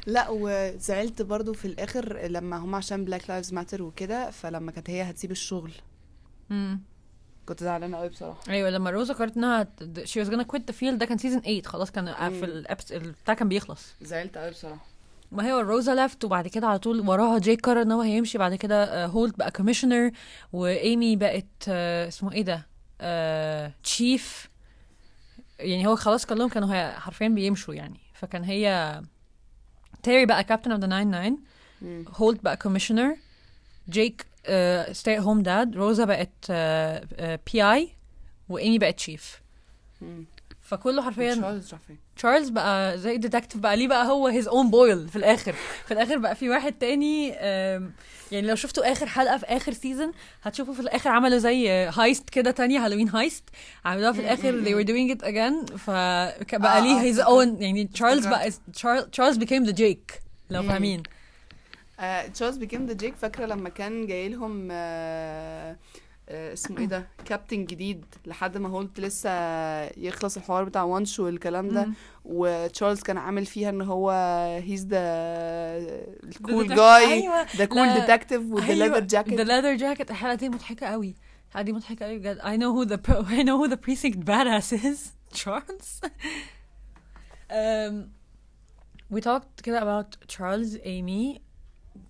لا وزعلت برضو في الآخر لما هم عشان Black Lives Matter وكده فلما كانت هي هتسيب الشغل. كنت زعلانة قوي بصراحة. أيوه لما روزا قررت إنها she was gonna quit the field ده كان season 8 خلاص كان مم. في ال episode بتاع كان بيخلص. زعلت قوي بصراحة. ما هي روزا لفت وبعد كده على طول وراها جيك قرر إن هو هيمشي. بعد كده آه، هولت بقى commissioner وايمي بقت آه، اسمه إيه ده؟ chief يعني هو خلاص كلهم كانوا حرفيا بيمشوا يعني. فكان هي تيري بقى captain of the 99 مم. هولت بقى commissioner جيك stay-at-home dad روزا بقت PI وايمي بقت chief. فكله حرفيا تشارلز راح فين تشارلز بقى زي detective بقى ليه بقى هو his own Boyle في الآخر؟ في الآخر بقى في واحد تاني يعني لو شفتوا آخر حلقة في آخر season هتشوفوا في الآخر عملوا زي heist كده تانية Halloween heist عملوها في الآخر they were doing it again. فبقى آه، ليه his. own يعني تشارلز بقى تشارلز became the Jake لو. فاهمين. آه، تشارلز became the Jake فاكرة لما كان جاي لهم آه، اسمه إيه ده كابتن جديد لحد ما هولت لسه يخلص الحوار بتاع وانش والكلام ده. وتشارلز كان عامل فيها ان هو he's the ال cool. guy. the cool. detective و the. leather the jacket leather jacket الحلقة دي مضحكة قوي الحلقة دي مضحكة قوي بجد I know who the pro- I know who the precinct badass is Charles um, we talked كده about Charles Amy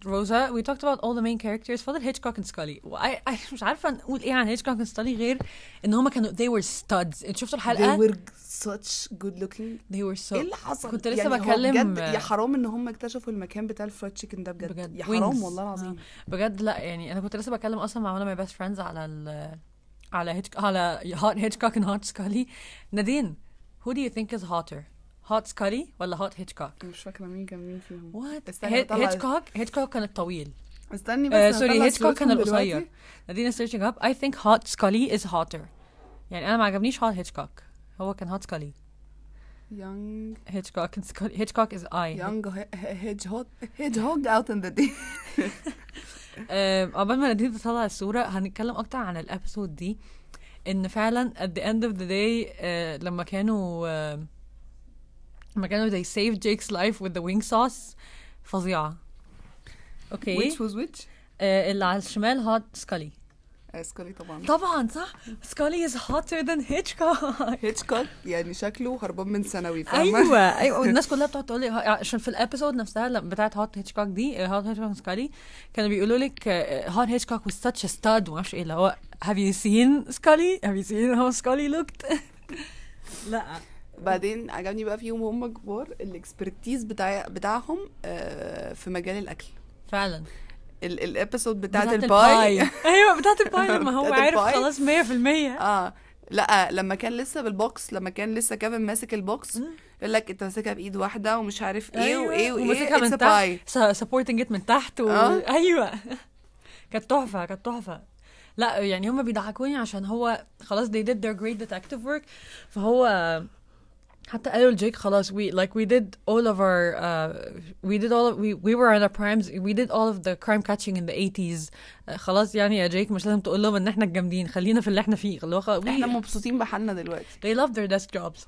Rosa we talked about all the main characters. فاضل هيتشكوك and Scully? و I, I مش عارفه نقول إيه عن هيتشكوك and Scully غير ان هما كانوا they were studs. انتوا شفتوا they الحلقة were such good looking. They were so إيه اللي حصل كنت لسه يعني هو بكلم- بجد يا حرام ان هم اكتشفوا المكان بتاع ال fried chicken ده بجد, بجد. يا wings. حرام والله العظيم بجد لا يعني أنا كنت لسه بكلم أصلا مع one of my best friends على ال على هيتش على hot هيتشكوك and hot سكالي نادين who do you think is hotter? hot سكالي ولا hot هيتشكوك مش فاكرة مين كان مين فيهم. what هيتشكوك هيتشكوك كان الطويل. استني بس آه هطلع sorry هيتشكوك كان القصير. دلوقتي. نادين is searching up I think hot Scully is hotter. يعني أنا ما عجبنيش هوت هيتشكوك هو كان هوت سكالي young هيتشكوك and Scully هيتشكوك is I. Young he- he- hedgehog hedgehog out in the day آم، قبل ما نادين تطلع الصورة هنتكلم أكتر عن الأبيسود دي. إن فعلا at the end of the day آه لما كانوا آه لما كانوا they saved Jake's life with the wing sauce. فظيعة. أوكي which was which? آه اللي على الشمال hot سكالي آه، سكالي طبعا. طبعا صح؟ سكالي is hotter than Hitchcock. هيتشكوك يعني شكله هربان من ثانوي فاهمة؟ أيوه أيوه. والناس كلها بتقعد تقول لي عشان في ال episode نفسها لما بتاعت hot هيتشكوك دي hot هيتشكوك سكالي كانوا بيقولوا لك hot هيتشكوك was such a stud وما أعرفش إيه اللي هو have you seen سكالي have you seen how سكالي looked? لا. بعدين عجبني بقى فيهم هم كبار ال expertise بتاع بتاعهم آه، في مجال الأكل فعلا ال- episode بتاعت بتاعت ال pie أيوه بتاعت ال pie لما هو عارف. خلاص 100% آه لا لما كان لسه بال box لما كان لسه كيفن ماسك ال box. يقول لك أنت ماسكها بإيد واحدة ومش عارف إيه أيوة، وإيه وإيه وماسكها من تحت. supporting it من تحت و... آه. أيوه كانت تحفة كانت تحفة لا يعني هم بيضحكوني عشان هو خلاص they did their great detective work فهو حتى قالوا لجيك خلاص we like we did all of our uh, we did all of, we we were in our primes we did all of the crime catching in the 80s uh, خلاص يعني يا جيك مش لازم تقول لهم إن إحنا الجامدين خلينا في اللي إحنا فيه. اللي هو إحنا مبسوطين بحالنا دلوقتي. they love their desk jobs.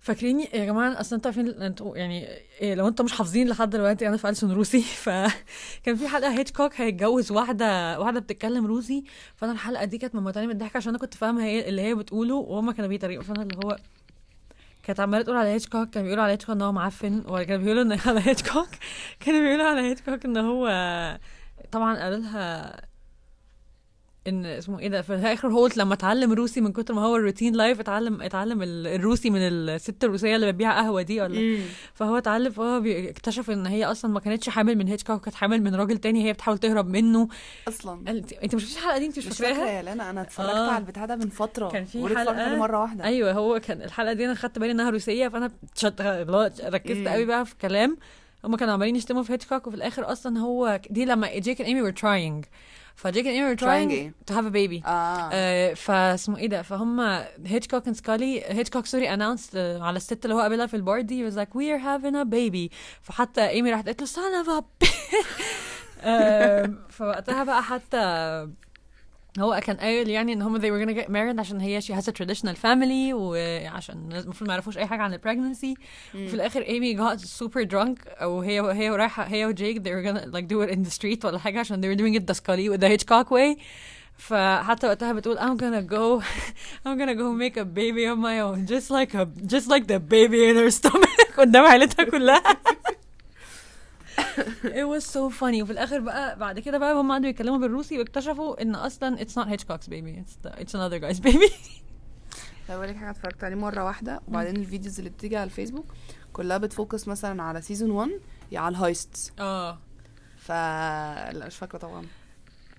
فاكريني يا جماعة أصل أنتوا عارفين أنتوا يعني إيه لو أنتوا مش حافظين لحد دلوقتي أنا في ألسن روسي. فكان في حلقة هيتشكوك هيتجوز واحدة واحدة بتتكلم روسي. فأنا الحلقة دي كانت مموتاني من الضحك عشان أنا كنت فاهمة هي اللي هي بتقوله وهم كانوا بيتريقوا. فأنا اللي هو كانت عمالة تقول على هيتشكوك كانوا بيقولوا على هيتشكوك إن هو معفن ولا كانوا بيقولوا إن على هيتشكوك كانوا بيقولوا على هيتشكوك إن هو طبعا قالوا لها إن اسمه إيه ده في الآخر هولت لما اتعلم روسي من كتر ما هو ال routine life اتعلم اتعلم ال- الروسي من الست الروسية اللي بتبيع قهوة دي ولا؟ فهو اتعلم فهو اكتشف إن هي أصلا ما كانتش حامل من هيتشكوك كانت حامل من راجل تاني هي بتحاول تهرب منه. أصلا. انت أنت مش شفتيش الحلقة دي؟ أنت مش فاكراها؟ يا لانا أنا اتفرجت آه. على البتاع ده من فترة كان في عليه مرة واحدة. أيوه هو كان الحلقة دي أنا خدت بالي إنها روسية فأنا ركزت مم. قوي بقى في كلام. هما كانوا عمالين يشتموا في هيتشكوك وفي الآخر أصلا هو دي لما جيك and ايمي were trying. فجيك and ايمي were Trying trying to have a baby. آه. آه، فاسمه إيه ده؟ فهم هيتشكوك and سكالي هيتشكوك sorry announced آه، على الست اللي هو قابلها في البار دي was like we are having a baby. فحتى ايمي راحت قالت له son of a bitch. آم، فوقتها بقى حتى هو كان قايل يعني ان هم they were gonna get married عشان هي she has a traditional family وعشان الناس المفروض ما يعرفوش اي حاجه عن البريجنسي وفي الاخر ايمي got super drunk او هي هي ورايحه هي وجيك they were gonna like do it in the street ولا حاجه عشان they were doing it the Scully with the Hitchcock way فحتى وقتها بتقول I'm gonna go I'm gonna go make a baby of my own just like a just like the baby in her stomach قدام عيلتها كلها it was so funny. وفي الآخر بقى بعد كده بقى هم قعدوا يتكلموا بالروسي واكتشفوا إن أصلا it's not Hitchcock's baby. It's the, it's another guy's baby. بقول لك حاجة اتفرجت عليه مرة واحدة. وبعدين ال videos اللي بتيجي على الفيسبوك كلها بت focus مثلا على season 1 يا على ال heists آه. ف لا مش فاكرة طبعا.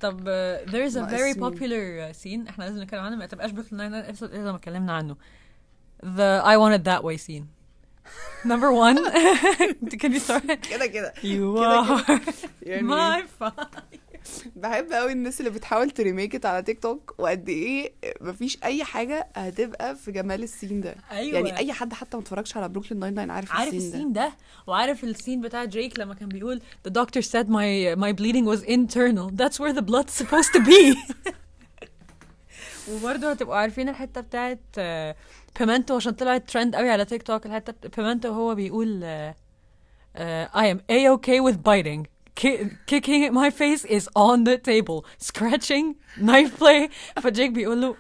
طب uh, there is a very popular uh, scene. إحنا لازم نتكلم عنه ما تبقاش nine episode الا لما اتكلمنا عنه. The I want it that way scene. Number one? Can you start? كده كده you كده are يعني my fire بحب قوي الناس اللي بتحاول ت remake على تيك توك وقد إيه مفيش أي حاجة هتبقى في جمال ال scene ده. أيوه. يعني أي حد حتى ما اتفرجش على بروكلين ناين ناين عارف, عارف ال scene ده. ال scene ده؟ وعارف ال scene بتاع جيك لما كان بيقول the doctor said my my bleeding was internal. That's where the blood's supposed to be. وبرضه هتبقوا عارفين الحتة بتاعت آه، بيمنتو عشان طلعت ترند قوي على تيك توك الحتة بيمنتو هو بيقول آه، آه، I am a-okay with biting. Ki- kicking my face is on the table. Scratching knife play. فجيك بيقول له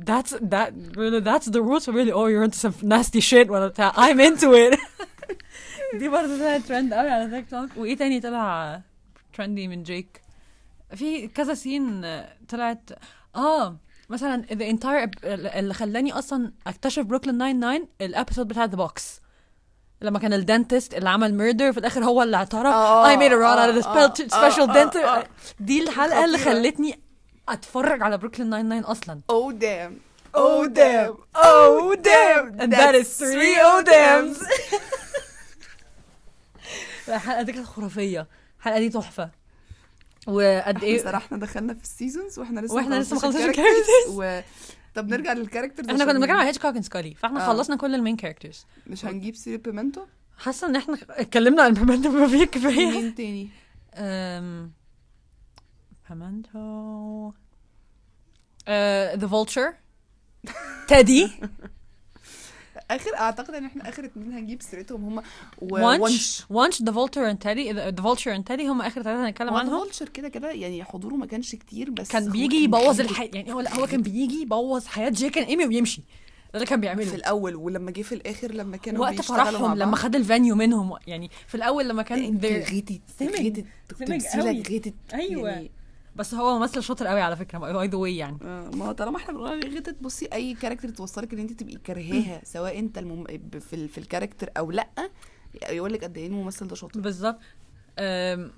that's that really that's the rules really? Oh you're into some nasty shit. ولا بتاع. I'm into it. دي برضه طلعت ترند قوي على تيك توك وإيه تاني طلع trendy من جيك؟ في كذا scene آه، طلعت آه مثلا the entire ep- اللي خلاني أصلا أكتشف بروكلين 99 ال episode بتاع The Box لما كان ال dentist اللي عمل murder في الآخر هو اللي اعترف آه، spell- آه، special آه، dentist آه. دي الحلقة اللي. خلتني أتفرج على بروكلين 99 أصلا Oh damn Oh damn. Oh damn. And that is three oh dams. الحلقة دي كانت خرافية الحلقة دي تحفة وقد إحنا إيه؟ صراحة دخلنا في ال seasons وإحنا لسه وإحنا لسه مخلصناش مخلصناش ال characters و... طب نرجع لل characters إحنا كنا بنتكلم على هيتشكوك and سكالي فاحنا آه. خلصنا كل ال main characters مش هنجيب سيرة بيمنتو؟ حاسة ان إحنا اتكلمنا عن بيمنتو بما فيه كفاية. مين تاني؟ um, Pimento uh, The Vulture. تادي. آخر أعتقد إن إحنا آخر اتنين هنجيب سيرتهم هما وانش وانش. The Vulture and تادي The Vulture and تادي هم آخر ثلاثة هنتكلم عنهم. Vulture كده كده يعني حضوره ما كانش كتير بس كان بيجي يبوظ الحياة يعني هو لأ هو كان بيجي يبوظ حياة جيك and ايمي ويمشي. ده اللي كان في بيعمله الأول ولما جه في الآخر لما كانوا وقت فرحهم لما. خد ال venue منهم يعني في الأول لما كان they're- غتت. غتت غتت أيوه. يعني بس هو ممثل شاطر قوي على فكرة by the way يعني. آه، ما هو طالما إحنا بنقول عليه غتت بصي أي character توصلك إن أنت تبقي كارهاها سواء أنت المم... في ال... في ال character أو لأ يقول لك قد إيه الممثل ده شاطر. بالظبط. أم،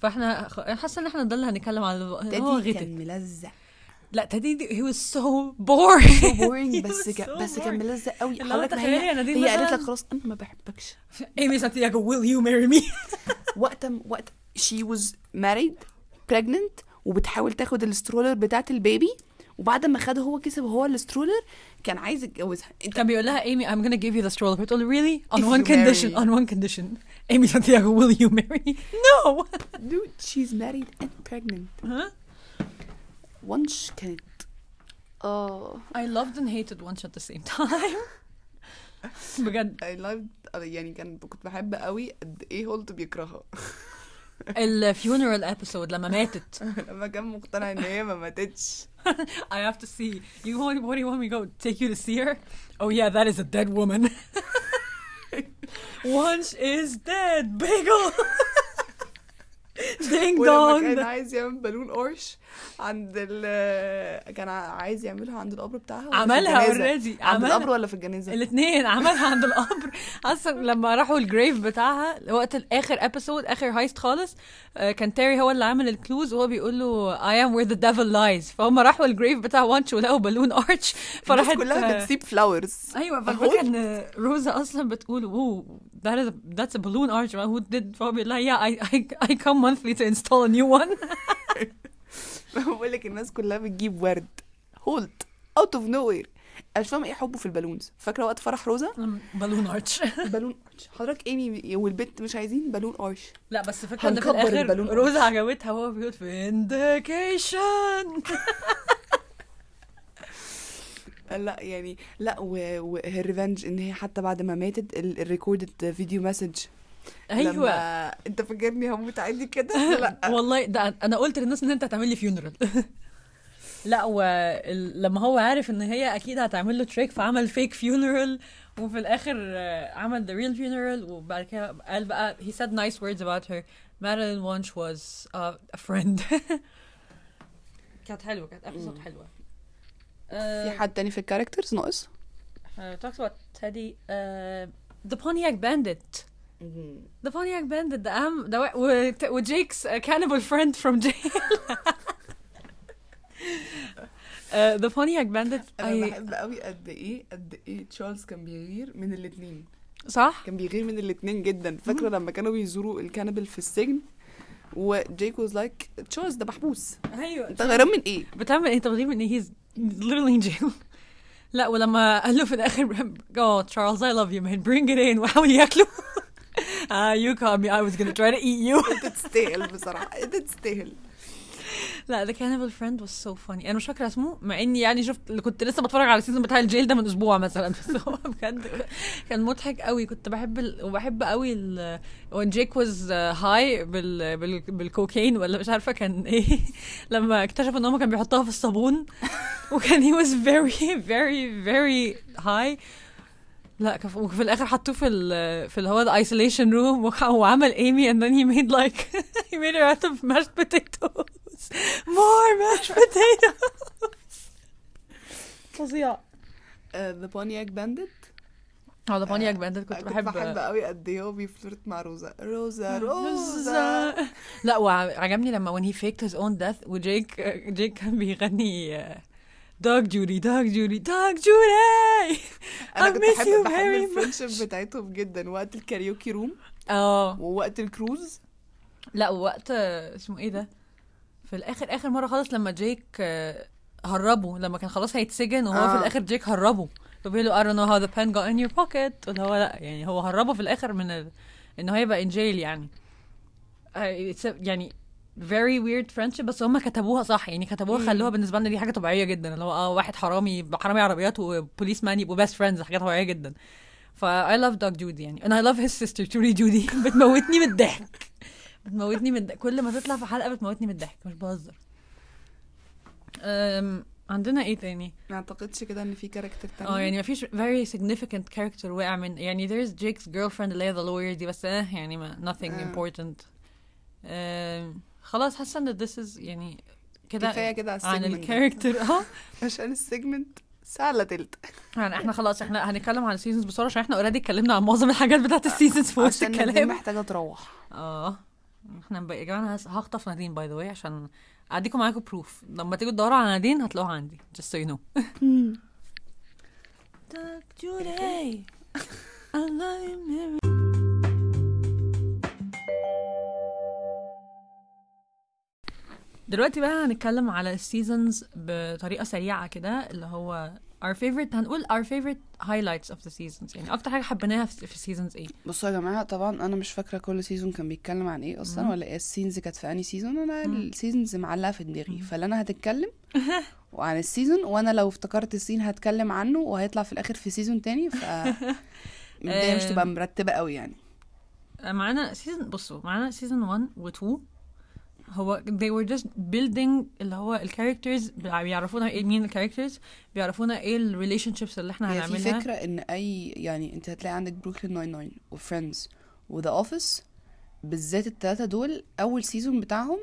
فإحنا حاسة إن إحنا ده اللي هنتكلم عن هو غتت كان ملزق. لأ تادي هي boring. So boring بس so بس كان. ملزق قوي. حضرتك هي هي قالت لك خلاص أنا ما بحبكش. ايمي سانتياغو will you marry me? وقت وقت she was married. pregnant وبتحاول تاخد ال stroller بتاعت ال baby وبعد ما خده هو كسب هو ال stroller كان عايز يتجوزها. كان بيقول لها ايمي I'm gonna give you the stroller. بتقول really? On one condition on one condition. ايمي سانتياغو will you marry? No! Dude she's married and pregnant. وانش كانت آه I loved and hated Wunsch at the same time. بجد I loved يعني كان كنت بحب قوي قد إيه هولت بيكرهها. الفيونرال ابيسود لما ماتت لما كان مقتنع ان هي ما ماتتش I have to see you want what do you want me to go take you to see her oh yeah that is a dead woman once is dead bagel Ding ولما كان عايز يعمل balloon arch عند ال كان عايز يعملها عند القبر بتاعها عملها already. عند القبر ولا في الجنازة؟ الاثنين عملها عند القبر. أصلا لما راحوا ال grave بتاعها وقت الآخر episode آخر heist خالص آه، كان تيري هو اللي عامل ال clues وهو بيقول له I am where the devil lies. فهم راحوا ال grave بتاع وانش ولقوا balloon arch فراحت كلها آه، بتسيب flowers أيوه فالفكرة إن روزا أصلا بتقول oh that is a, that's a balloon arch who did بيقول لها yeah I, I, I come monthly to install a new one. بقول لك الناس كلها بتجيب ورد. هولت out of nowhere أنا مش فاهمه إيه حبه في ال balloons؟ فاكرة وقت فرح روزا؟ balloon arch balloon arch. حضرتك إيمي والبنت مش عايزين balloon arch لا بس فكره إن في الآخر روزا عجبتها. وهو بيقول vindication لا يعني لا وهي revenge إن هي حتى بعد ما ماتت ال recorded video message أيوه. لما أنت فاكرني هموت عادي كده؟ لا. والله ده أنا قلت للناس إن أنت هتعمل لي funeral لا ولما هو عارف إن هي أكيد هتعمل له trick فعمل fake funeral وفي الآخر عمل the real funeral وبعد كده قال بقى he said nice words about her. Madeline Wunsch was a friend. كانت حلوة كانت episode حلوة. في حد تاني في ال characters ناقص؟ uh, talks about Teddy. uh, the Pontiac Bandit. the Pontiac Bandit ده أهم ده وا- و- وجيك's cannibal friend from jail. uh, the Pontiac Bandit أنا. بحب قوي قد إيه قد إيه تشارلز كان بيغير من الاتنين. صح؟ كان بيغير من الاتنين جدا. فاكرة لما كانوا بيزوروا ال cannibal في السجن وجيك was like تشارلز ده محبوس. أيوه. أنت غيران من إيه؟ بتعمل إيه؟ طب ان he's literally in jail لا ولما قال له في الاخر oh Charles I love you man bring it in وحاول ياكله ah you caught me I was gonna try to eat you انت تستاهل بصراحه انت تستاهل لا The Cannibal Friend was so funny. أنا مش فاكرة اسمه مع إني يعني شفت كنت لسه بتفرج على ال season بتاع ال jail ده من أسبوع مثلا. بس هو بجد كان مضحك قوي. كنت بحب ال... وبحب قوي ال... when Jake was high بال... بال... بالكوكايين ولا مش عارفة كان إيه. لما اكتشف إن هم كان بيحطها في الصابون. وكان he was very very very high. لا. وفي الآخر حطوه في ال... في اللي هو ال isolation room وعمل ايمي and then he made like he made her out of mashed potatoes. More mashed potatoes. فظيع. the Pontiac Bandit آه ده Pontiac Bandit كنت كنت بحب. بحب قوي. قد إيه هو بي flirt مع روزا. روزا روزا. لا وعجبني لما when he faked his own death وجيك جيك كان بيغني Doug Judy Doug Judy Doug Judy أنا كنت بحب بحب ال friendship بتاعتهم جدا. وقت ال karaoke room. آه. ووقت الكروز. لا ووقت اسمه إيه ده؟ في الآخر آخر مرة خالص لما جيك آه، هربه لما كان خلاص هيتسجن وهو آه. في الآخر جيك هربه فبيقول له I don't know how the pen got in your pocket. اللي هو لا يعني هو هربه في الآخر من ال... إن هو يبقى in jail يعني. آه، يعني very weird friendship بس هم كتبوها صح. يعني كتبوها خلوها بالنسبة لنا دي حاجة طبيعية جدا. اللي هو آه واحد حرامي حرامي عربيات وبوليس مان يبقوا best friends. حاجة طبيعية جدا. ف I love Doug Judy يعني. And I love his sister Judy. Judy بتموتني من الضحك. بتموتني من الضحك كل ما تطلع في حلقة بتموتني من الضحك. مش بهزر. عندنا إيه تاني؟ ما أعتقدش كده إن في character تاني. آه يعني ما فيش very significant character وقع من يعني there's Jake's girlfriend اللي هي the lawyer دي بس آه يعني ما nothing آه. important. أم، خلاص حاسة إن this is يعني كده كفاية كده على عن. ال character آه. عشان ال segment ساعه الا تلت. يعني إحنا خلاص إحنا هنتكلم عن ال seasons بسرعة عشان إحنا already اتكلمنا عن معظم الحاجات بتاعت ال seasons في وسط عشان الكلام. محتاجة تروح. آه. إحنا يا جماعة أنا هخطف نادين by the way عشان أديكم معاكم proof لما تيجوا تدوروا على نادين هتلاقوها عندي just so you know. I love you, دلوقتي بقى هنتكلم على ال seasons بطريقة سريعة كده اللي هو our favorite هنقول our favorite highlights of the seasons يعني أكتر حاجة حبيناها في seasons إيه بصوا يا جماعة طبعا أنا مش فاكرة كل season كان بيتكلم عن إيه أصلا مم. ولا إيه ال scenes كانت في أنهي season أنا. ال seasons معلقة في دماغي. فاللي أنا هتتكلم وعن ال season وأنا لو افتكرت ال scene هتكلم عنه وهيطلع في الآخر في season تاني ف الدنيا مش تبقى مرتبة قوي يعني معانا season بصوا معانا season 1 و 2 هو they were just building اللي هو ال characters بيعرفونا إيه مين ال characters بيعرفونا إيه ال relationships اللي إحنا هي في هنعملها. فكرة إن أي يعني أنت هتلاقي عندك بروكلين 99 و Friends و The Office بالذات التلاتة دول أول season بتاعهم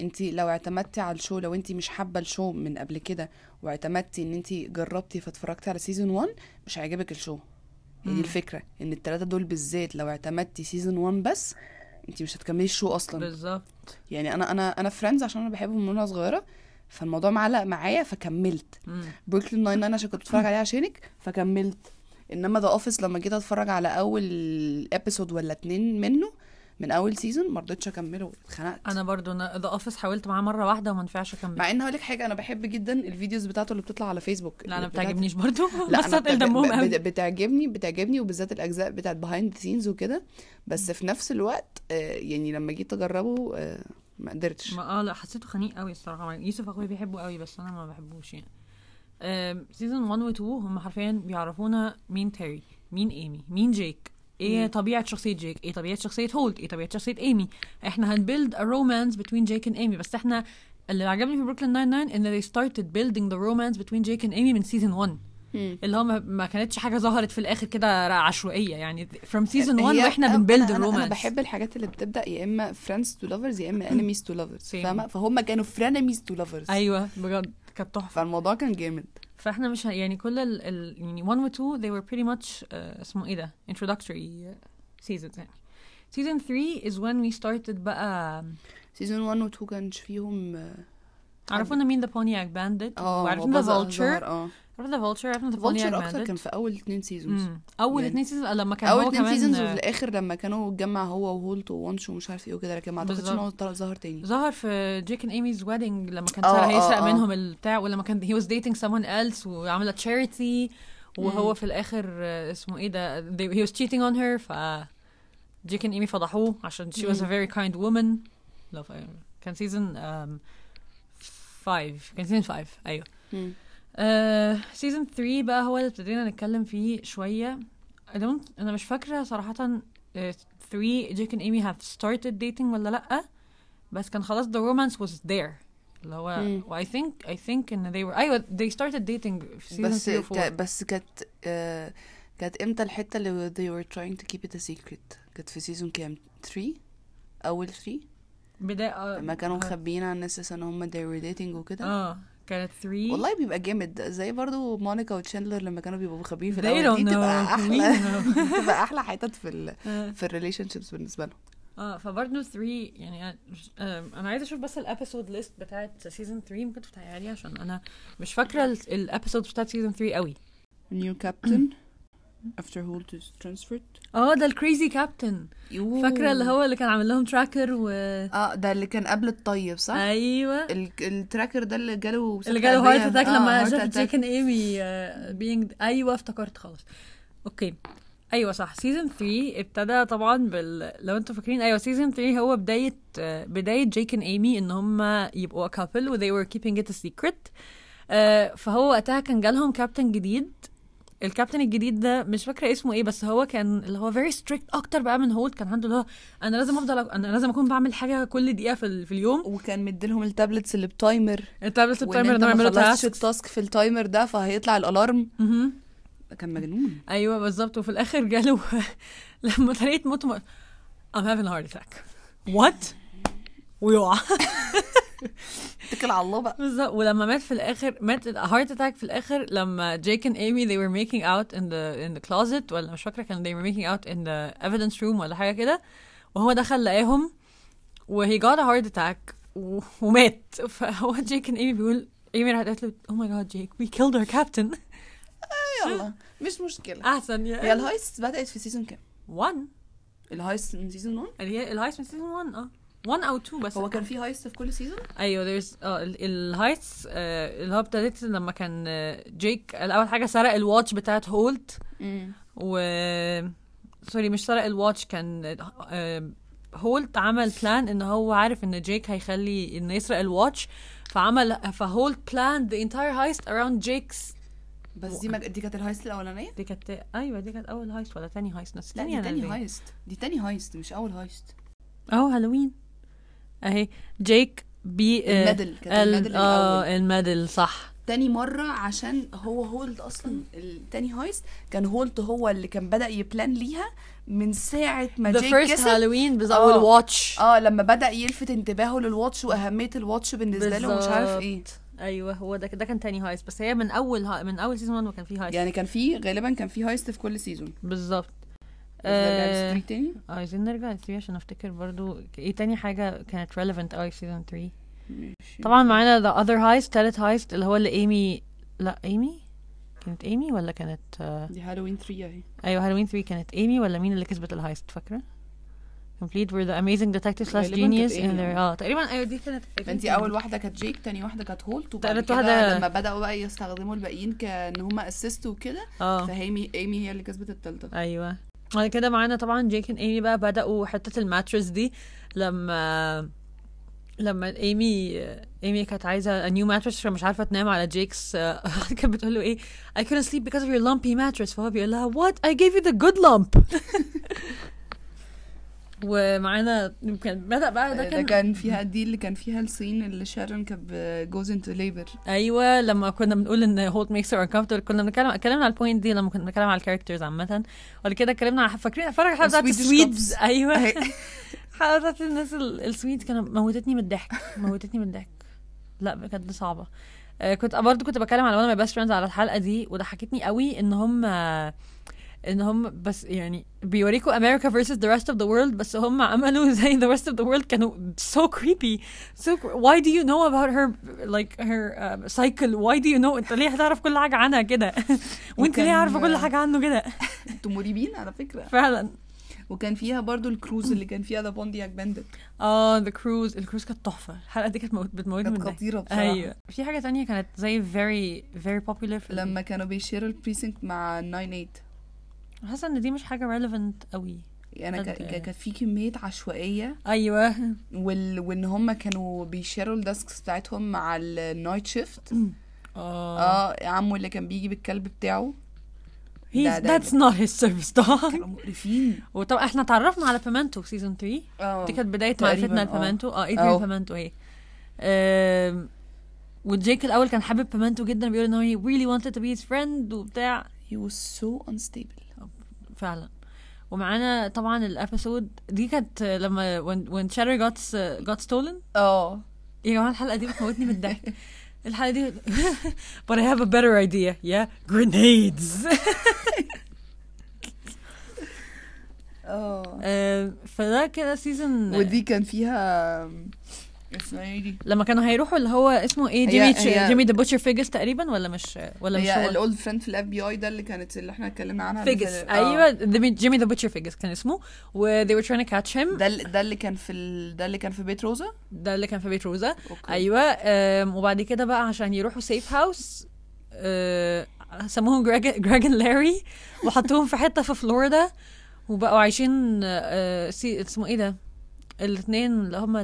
أنت لو اعتمدتي على ال show لو أنت مش حابة ال show من قبل كده واعتمدتي إن أنت جربتي فاتفرجتي على season 1 مش هيعجبك ال show. هي. دي الفكرة إن التلاتة دول بالذات لو اعتمدتي season 1 بس أنت مش هتكملي ال show أصلا. بالظبط. يعني أنا أنا أنا Friends عشان أنا بحبهم من وأنا صغيرة فالموضوع معلق معايا فكملت. Brooklyn Nine-Nine عشان كنت بتفرج عليه عشانك فكملت. إنما The Office لما جيت أتفرج على أول episode ولا اتنين منه من أول season ما رضيتش أكمله اتخنقت. أنا برضو The Office حاولت معاه مرة واحدة وما نفعش أكمل. مع إن هقول لك حاجة أنا بحب جدا ال videos بتاعته اللي بتطلع على فيسبوك لا أنا بتاعت- بتعجبنيش برضو. لا بس أنا هتقل دمهم قوي بت- بتعجبني بتعجبني وبالذات الأجزاء بتاعت behind scenes وكده. بس في نفس الوقت آه، يعني لما جيت أجربه آه، ما قدرتش. ما آه لا حسيته خنيق قوي الصراحة. يوسف أخويا بيحبه قوي بس أنا ما بحبوش يعني. season 1 و 2 هم حرفيا بيعرفونا مين تيري مين إيمي مين جيك. إيه. طبيعة شخصية جيك؟ إيه طبيعة شخصية هولت؟ إيه طبيعة شخصية ايمي؟ إحنا هن build a romance between جيك and ايمي. بس إحنا اللي عجبني في بروكلين 99 ان they started building the romance between جيك and ايمي من season 1 مم. اللي هو ما, كانتش حاجة ظهرت في الآخر كده عشوائية. يعني from season 1 هي- وإحنا بن build أنا- أنا ال romance بحب الحاجات اللي بتبدأ يا إما friends to lovers يا إما enemies to lovers. فاهمة؟ فهم كانوا frenemies to lovers أيوه بجد. كانت تحفة. فالموضوع كان جامد. فاحنا مش ه- يعني كل ال, ال يعني 1 و 2 they were pretty much uh, اسمه ايه ده introductory uh, seasons يعني season 3 is when we started بقى سيزون 1 و 2 كانش فيهم آه، عرفونا مين the Pontiac Bandit اه وعرفنا the ظهر- عرفنا the Pontiac Vulture أكتر كان في أول اتنين seasons مم. أول يعني اتنين season لما كان أول اتنين كمان seasons وفي الآخر لما كانوا اتجمع هو وهولت وونش ومش عارف إيه وكده لكن ما أعتقدش إن هو ظهر تاني ظهر في Jake and Amy's wedding لما كان سارة آه، هيسرق آه. منهم البتاع ولما كان he was dating someone else وعملت charity وهو مم. في الآخر آه، اسمه إيه ده he was cheating on her ف جيك and ايمي فضحوه عشان she was a مم. very kind woman لا ف- كان season 5 كان season 5 أيوه مم. season 3 بقى هو اللي ابتدينا نتكلم فيه شوية. أنا مش فاكرة صراحة 3 جيك and ايمي have started dating ولا لأ بس كان خلاص the romance was there. اللي هو مم. و I think I think إن they were أيوه they started dating في season بس 3 و كا 4 بس كانت آه كانت إمتى الحتة اللي they were trying to keep it a secret كانت في season كام؟ 3 أول 3 بداية لما كانوا آه. مخبيين عن الناس إن هم they were dating وكده؟ آه. كانت 3 والله بيبقى جامد. زي برضو مونيكا و تشاندلر لما كانوا بيبقوا مخبيين في الأول. دي know. أحلى. بتبقى أحلى حتت في ال آه. في ال relationships بالنسبة لهم. آه فبرضه 3 يعني آم، أنا عايزة أشوف بس ال episode list بتاعت season 3 ممكن تفتحيها لي عشان أنا مش فاكرة ال episode بتاعت season 3 قوي. New captain. After Holt is transferred آه ده ال crazy captain فاكرة اللي هو اللي كان عامل لهم tracker و آه ده اللي كان قبل ال tape صح؟ أيوه. ال- tracker ده اللي جاله اللي جاله heart. attack آه، لما heart شاف and ايمي being أيوه افتكرت خلاص. okay. أيوه صح. season 3 ابتدى طبعا بال لو أنتوا فاكرين أيوه season 3 هو بداية آه، بداية جيك and ايمي إن هم يبقوا couple و they were keeping it a secret. آه، فهو وقتها كان جالهم كابتن جديد. الكابتن الجديد ده مش فاكرة اسمه إيه بس هو كان اللي هو very strict أكتر بقى من هولت كان عنده اللي هو أنا لازم أفضل أنا لازم أكون بعمل حاجة كل دقيقة في, ال- في اليوم. وكان مديلهم ال tablets اللي ب timer. التابلت وإن ال timer انهم ما خلصتش task ال task في ال timer ده فهيطلع ال alarm ده كان مجنون. أيوه بالظبط. وفي الآخر جاله لما طريقة موته م- I'm having a heart attack. What? ويقع اتكل على الله بقى بالظبط. ولما مات في الآخر مات heart attack في الآخر لما جيك and ايمي they were making out in the in the closet ولا مش فاكرة كان they were making out in the evidence room ولا حاجة كده. وهو دخل لقاهم و he got a heart attack و- ومات. فهو جيك and ايمي بيقول ايمي راحت قالت له oh my god جيك we killed our captain. يلا. مش مشكلة. أحسن هي يا ال heist بدأت في season كام؟ One. ال heist من season 1 اللي هي ال heist من season 1 آه. 1 أو 2 بس. هو كان في heist في كل season أيوه there's آه ال- الهايتس آه اللي هو ابتدت لما كان آه، جيك الأول حاجة سرق ال watch بتاعت هولت و sorry مش سرق ال watch كان آه، هولت عمل plan إن هو عارف إن جيك هيخلي إنه يسرق ال watch فعمل فهولت plan the entire heist around جيك's بس دي مج... دي كانت ال heist الأولانية؟ دي كانت أيوه دي كانت أول heist ولا تاني heist ناس لا دي تاني heist دي تاني heist مش أول heist أهو هالوين. أهي. جيك بي آه، ال medal كانت ال- ال medal آه ال medal صح. تاني مرة عشان هو هولت أصلا التاني هايست كان هولت هو اللي كان بدأ ي plan ليها من ساعة ما first كسب. هالوين بالظبط. وال watch آه. لما بدأ يلفت انتباهه لل watch وأهمية ال watch بالنسبة له ومش عارف إيه. أيوه هو ده ده كان تاني heist بس هي من أول ها من أول season 1 كان في heist يعني كان في غالبا كان في heist في كل season بالظبط. آه، تاني؟ عايزين نرجع ل 3 عشان أفتكر برضو. إيه تاني حاجة كانت relevant قوي في season 3 ماشي. طبعا معانا the other heist تالت heist اللي هو اللي ايمي لا ايمي كانت ايمي ولا كانت آه، دي هالوين 3 أهي. أيوه هالوين 3 كانت ايمي ولا مين اللي كسبت ال heist فاكرة؟ Complete were the amazing detective slash genius in their آه. آه تقريبا أيوه دي كانت فانتي أول واحدة كانت جيك تاني واحدة كانت هولت وبعد تالت كده واحدة- لما بدأوا بقى يستخدموا الباقيين كان هما assist وكده آه. فهيمي ايمي هي اللي كسبت التالتة. أيوه. بعد كده معانا طبعا جيك and ايمي بقى بدأوا حتة ال mattress دي. لما لما ايمي ايمي كانت عايزة a new mattress فمش عارفة تنام على جيك's آه، كانت بتقول له إيه I couldn't sleep because of your lumpy mattress. فهو بيقول لها what? I gave you the good lump. ومعانا كان بدأ بقى ده ده كان, كان فيها دي اللي كان فيها ال scene اللي شارون كانت goes into labor أيوه لما كنا بنقول إن هولت makes her uncomfortable كنا بنتكلم اتكلمنا على ال point دي لما كنا بنتكلم على ال characters عامة. وبعد كده اتكلمنا على فاكرين فاكر الحلقة بتاعت ال Swedes. أيوه. الحلقة بتاعت الناس ال- ال Swedes كانت موتتني من الضحك موتتني من الضحك. لا بجد صعبة. آه، كنت برضه كنت بتكلم على وأنا my best friends على الحلقة دي وضحكتني قوي إن هم إن هم بس يعني بيوريكوا America versus the rest of the world بس هم عملوا زي the rest of the world كانوا so creepy. So why do you know about her like her uh, cycle? Why do you know? أنت ليه هتعرف كل حاجة عنها كده؟ وأنت ليه عارفه كل حاجة عنه كده؟ أنتوا مريبين على فكرة. فعلا. وكان فيها برضو الكروز اللي كان فيها the Pontiac Bandit آه the cruise ال cruise كانت تحفة. الحلقة دي كانت موت- بتموتني من خطيرة بصراحة. أيوه. في حاجة تانية كانت زي very very popular في لما كانوا بي share وا ال precinct مع 98 حاسة إن دي مش حاجة relevant قوي بجد. كان في كمية عشوائية. أيوه. وال... وإن هم كانوا بي share وا ال desks بتاعتهم مع ال night shift آه. آه. عمو اللي كان بيجي بالكلب بتاعه. He's ده- ده- that's not his service dog. كانوا مقرفين. وطبعا إحنا تعرفنا على بيمنتو في season 3 آه. دي كانت بداية معرفتنا. لبيمنتو آه. ادريان بيمنتو أهي. آم، وجيك الأول كان حابب بيمنتو جدا بيقول إن هو he really wanted to be his friend وبتاع. He was so unstable. فعلا. ومعانا طبعا ال episode دي كانت لما when Cheddar got got stolen. آه. يا جماعة الحلقة دي بتموتني من الضحك. الحلقة دي but I have a better idea. Yeah grenades. آه. آه، فده كده season ودي كان فيها اسمها إيه دي؟ لما كانوا هيروحوا اللي هو اسمه إيه؟ Jimmy Jimmy the Butcher Figgis تقريبا ولا مش ولا مش هي هو؟ ال old friend في ال FBI ده اللي كانت اللي إحنا اتكلمنا عنها Figgis. في- آه. أيوه Jimmy the Butcher Figgis كان اسمه. و they were trying to catch him. ده ده اللي كان في ال... ده اللي كان في بيت روزا؟ ده اللي كان في بيت روزا. أوكي. أيوه وبعد كده بقى عشان يروحوا safe house سموهم Greg and Larry وحطوهم في حتة في فلوريدا وبقوا عايشين آه، اسمه إيه ده؟ الاثنين اللي هم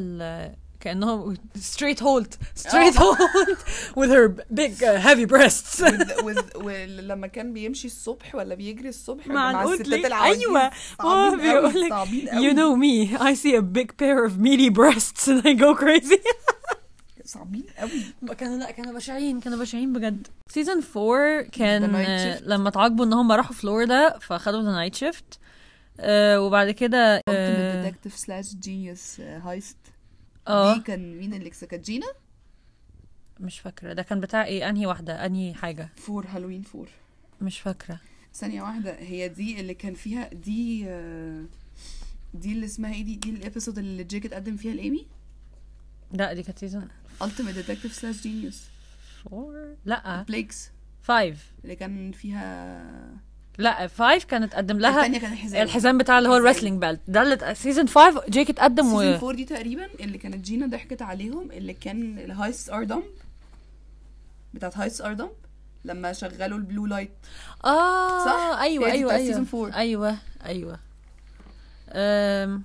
كانهم straight هولت straight هولت with her big uh, heavy breasts. With- with- ولما كان بيمشي الصبح ولا بيجري الصبح مع مع ال elderly. الستات العواجيز. أيوة. هو صعبين قوي بيقولك صعبين you قوي. know me. I see a big pair of meaty breasts and I go crazy. صعبين قوي. كانوا لا كانوا بشعين كانوا بشعين بجد. season 4 كان The night آه، shift. لما اتعاقبوا إن هم راحوا فلوريدا فخدوا the night shift وبعد كده ultimate آه detective slash genius هايست. آه، دي كان مين اللي كانت جينا؟ مش فاكرة. ده كان بتاع إيه؟ أنهي واحدة؟ أنهي حاجة؟ فور هالوين فور. مش فاكرة. ثانية واحدة هي دي اللي كان فيها دي آه، دي اللي اسمها إيه دي؟ دي الابيسود اللي جيك اتقدم فيها لإيمي؟ لا دي كانت سيزون ultimate detective slash genius. 4 لا. بليكس 5 اللي كان فيها لا 5 كانت تقدم لها الثانية كان الحزام الحزام بتاع اللي هو. ال wrestling belt ده اللي season 5 جيك اتقدم season و 4 دي تقريبا اللي كانت جينا ضحكت عليهم اللي كان ال heists are dumb بتاعت heists are dumb لما شغلوا ال blue light آه صح؟ أيوه أيوه أيوه. season four. أيوه أيوه. أم...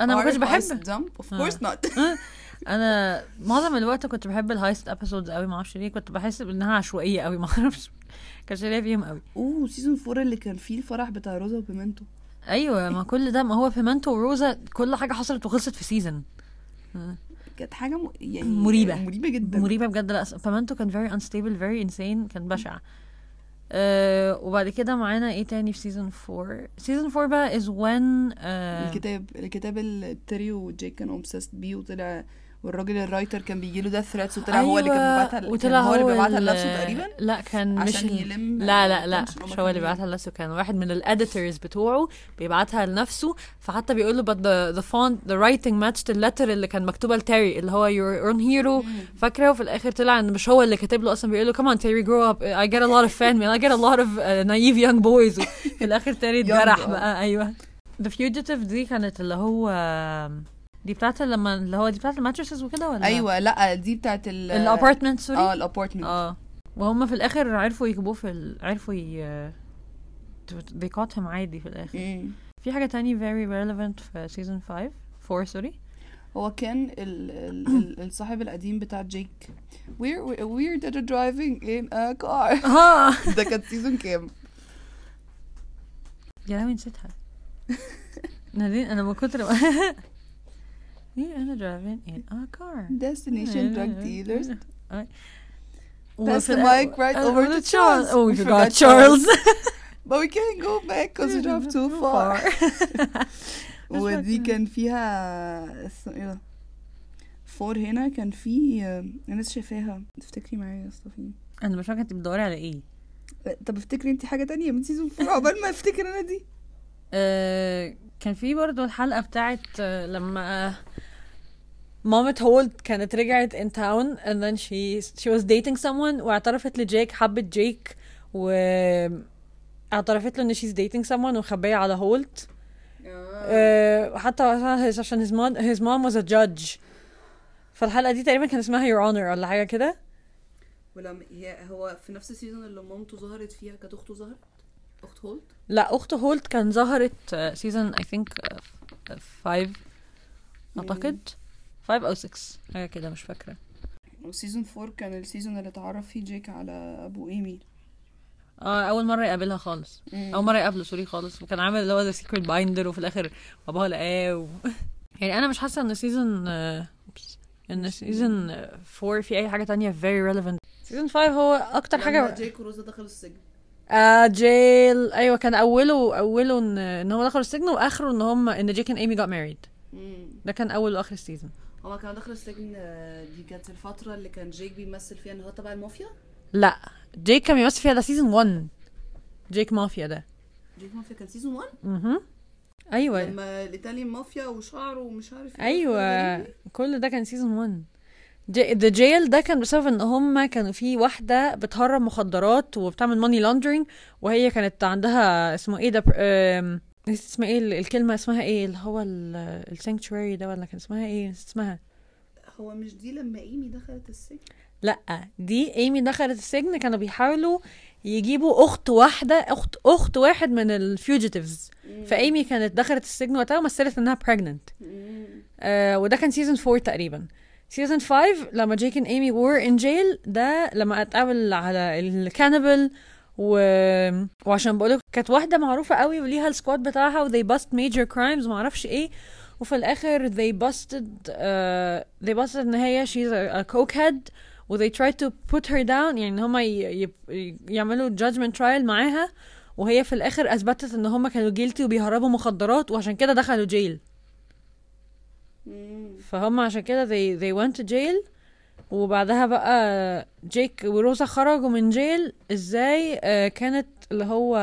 أنا ما كنتش بحب. dumb of. course not أنا معظم الوقت كنت بحب ال heist episodes قوي ما أعرفش ليه كنت بحس انها عشوائية قوي ما أعرفش. كانش ليا فيهم قوي. أوه season 4 اللي كان فيه الفرح بتاع روزا وبيمنتو. أيوه ما كل ده ما هو بيمنتو وروزا كل حاجة حصلت وخلصت في season كانت حاجة م... يعني مريبة. مريبة جدا. مريبة بجد. لا بيمنتو كان very unstable very insane كان بشع. أه وبعد كده معانا إيه تاني في season 4 season 4 بقى is when أه الكتاب الكتاب اللي تيري وجيك كانوا obsessed بيه وطلع والراجل ال writer كان بيجي له death threats وطلع هو اللي كان بيبعتها وطلع كان هو اللي بيبعتها لنفسه تقريبا؟ لا كان مش عشان ال- يلم لا لا لا مش هو اللي بيبعتها لنفسه كان واحد من الاديتورز بتوعه بيبعتها لنفسه فحتى بيقول له but the, the font the writing matched the letter اللي كان مكتوبة لتيري اللي هو your own hero. فاكره؟ وفي الآخر طلع إن مش هو اللي كاتب له أصلا بيقول له come on Terry grow up. I get a lot of fan mail I get a lot of uh, naive young boys. في الآخر تيري اتجرح. بقى. أيوه. The Fugitive دي كانت اللي هو دي بتاعت لما اللي هو دي بتاعت ال mattresses وكده ولا؟ أيوه لا دي بتاعت ال ال apartment sorry؟ آه ال apartment. آه. وهم في الآخر عرفوا يجيبوه في ال... عرفوا ي... they caught him عادي في الآخر. مم. في حاجة تانية very relevant في season 5 4 sorry؟ هو كان ال ال ال الصاحب القديم بتاع جيك. We're we're that are driving in a car. آه. ده كان season كام؟ يا لهوي نسيتها. نادين أنا من كتر ما هي أنا driving in a car. Destination drug dealers. وفي Pass the الآ- mic right uh, over to Charles. Oh, we, We forgot, forgot Charles. but we can't go back because we drove too far. ودي كان فيها اسم- إيه ده فور هنا كان في أنا لسه شايفاها تفتكري معايا يا صفين أنا مش فاكره أنت بتدوري على إيه؟ طب افتكري أنت حاجة تانية من season four عقبال ما أفتكر أنا دي. آه، كان في برضو الحلقة بتاعت آه، لما مامة هولت كانت رجعت in town and then she she was dating someone واعترفت لجيك حبت جيك و اعترفت له إن she's dating someone وخبية على هولت آه، وقتها his- عشان his mom, his mom was a judge. فالحلقة دي تقريبا كان اسمها your honor ولا حاجة كده. ولما هي هو في نفس ال season اللي مامته ظهرت فيها كانت أخته ظهرت؟ أخت هولت لا أخت هولت كان ظهرت season I think 5 أعتقد. 5 أو 6 حاجة كده مش فاكرة. و season four كان ال season اللي اتعرف فيه جيك على أبو إيمي. آه أول مرة يقابلها خالص. أول مرة يقابله sorry خالص. وكان عامل اللي هو the secret binder وفي الآخر باباها لقاه و... يعني أنا مش حاسة إن season إن season 4 في أي حاجة تانية very relevant. season 5 هو أكتر حاجة جيك وروزا دخلوا السجن. آه jail أيوه كان أوله أوله ان إن هو دخلوا السجن وآخره إن هم إن جيك and إيمي got married. مم. ده كان أول وآخر ال season هما كانوا دخلوا السجن آه، دي كانت الفترة اللي كان جيك بيمثل فيها إن هو تبع المافيا؟ لا جيك كان بيمثل فيها ده season 1 جيك مافيا ده. جيك مافيا كان season 1 أها أيوه. لما ال Italian mafia وشعره ومش عارف إيه أيوه. كل ده كان season 1 the jail ده كان بسبب إن هم كانوا في واحدة بتهرب مخدرات وبتعمل money laundering وهي كانت عندها اسمه إيه ده اسمها إيه ال- الكلمة اسمها إيه؟ اللي هو ال sanctuary ده ولا كان اسمها إيه؟ اسمها. هو مش دي لما إيمي دخلت السجن؟ لأ دي إيمي دخلت السجن كانوا بيحاولوا يجيبوا أخت واحدة أخت أخت واحد من ال fugitives فإيمي كانت دخلت السجن وقتها ومثلت إنها pregnant. آه وده كان season 4 تقريبا. season 5 لما جيك ايمي were in jail ده لما اتقابل على ال cannibal و... وعشان بقولك كانت واحدة معروفة قوي وليها ال squad بتاعها و they bust major crimes ومعرفش إيه. وفي الآخر they busted uh, they busted ان هي she's a, a cokehead و they tried to put her down. يعني ان هما ي... ي... يعملوا judgment trial معاها. وهي في الآخر أثبتت إن هما كانوا guilty وبيهربوا مخدرات وعشان كده دخلوا jail فهم عشان كده they, they went to jail. وبعدها بقى جيك وروزا خرجوا من jail إزاي؟ آه كانت اللي هو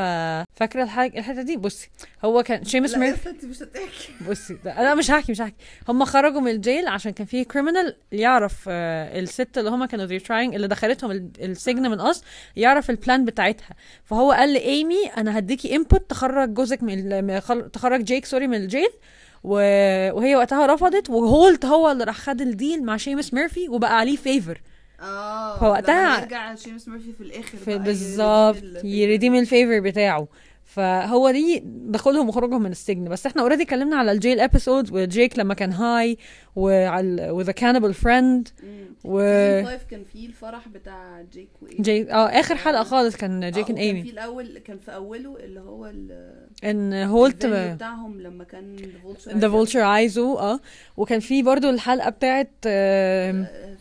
فاكرة الحاجة الحتة دي؟ بصي هو كان شيمس ميرفي انت مش هتحكي. بصي ده أنا مش هحكي مش هحكي. هم خرجوا من ال jail عشان كان في criminal يعرف آه الست اللي هم كانوا trying اللي دخلتهم ال- السجن من اصل يعرف ال plan بتاعتها. فهو قال لايمي أنا هديكي input تخرج جوزك من تخرج جيك sorry من ال jail و... وهي وقتها رفضت وهولت هو اللي راح خد ال deal مع شيمس ميرفي وبقى عليه فيفر آه فوقتها- يرجع شيمس ميرفي في الآخر في بالظبط ي redeem ال- ي redeem ال favor بتاعه. فهو دي دخولهم وخروجهم من السجن. بس إحنا already اتكلمنا على ال jail episode وجيك لما كان high وعلى و the cannibal friend. و season 5 كان فيه الفرح بتاع جيك وايمي جيك آه آخر حلقة خالص كان آه، جيك and ايمي في الأول كان في أوله اللي هو ال- إن هولت بتاعهم لما كان the Vulture عايزه آه. وكان في برضو الحلقة بتاعت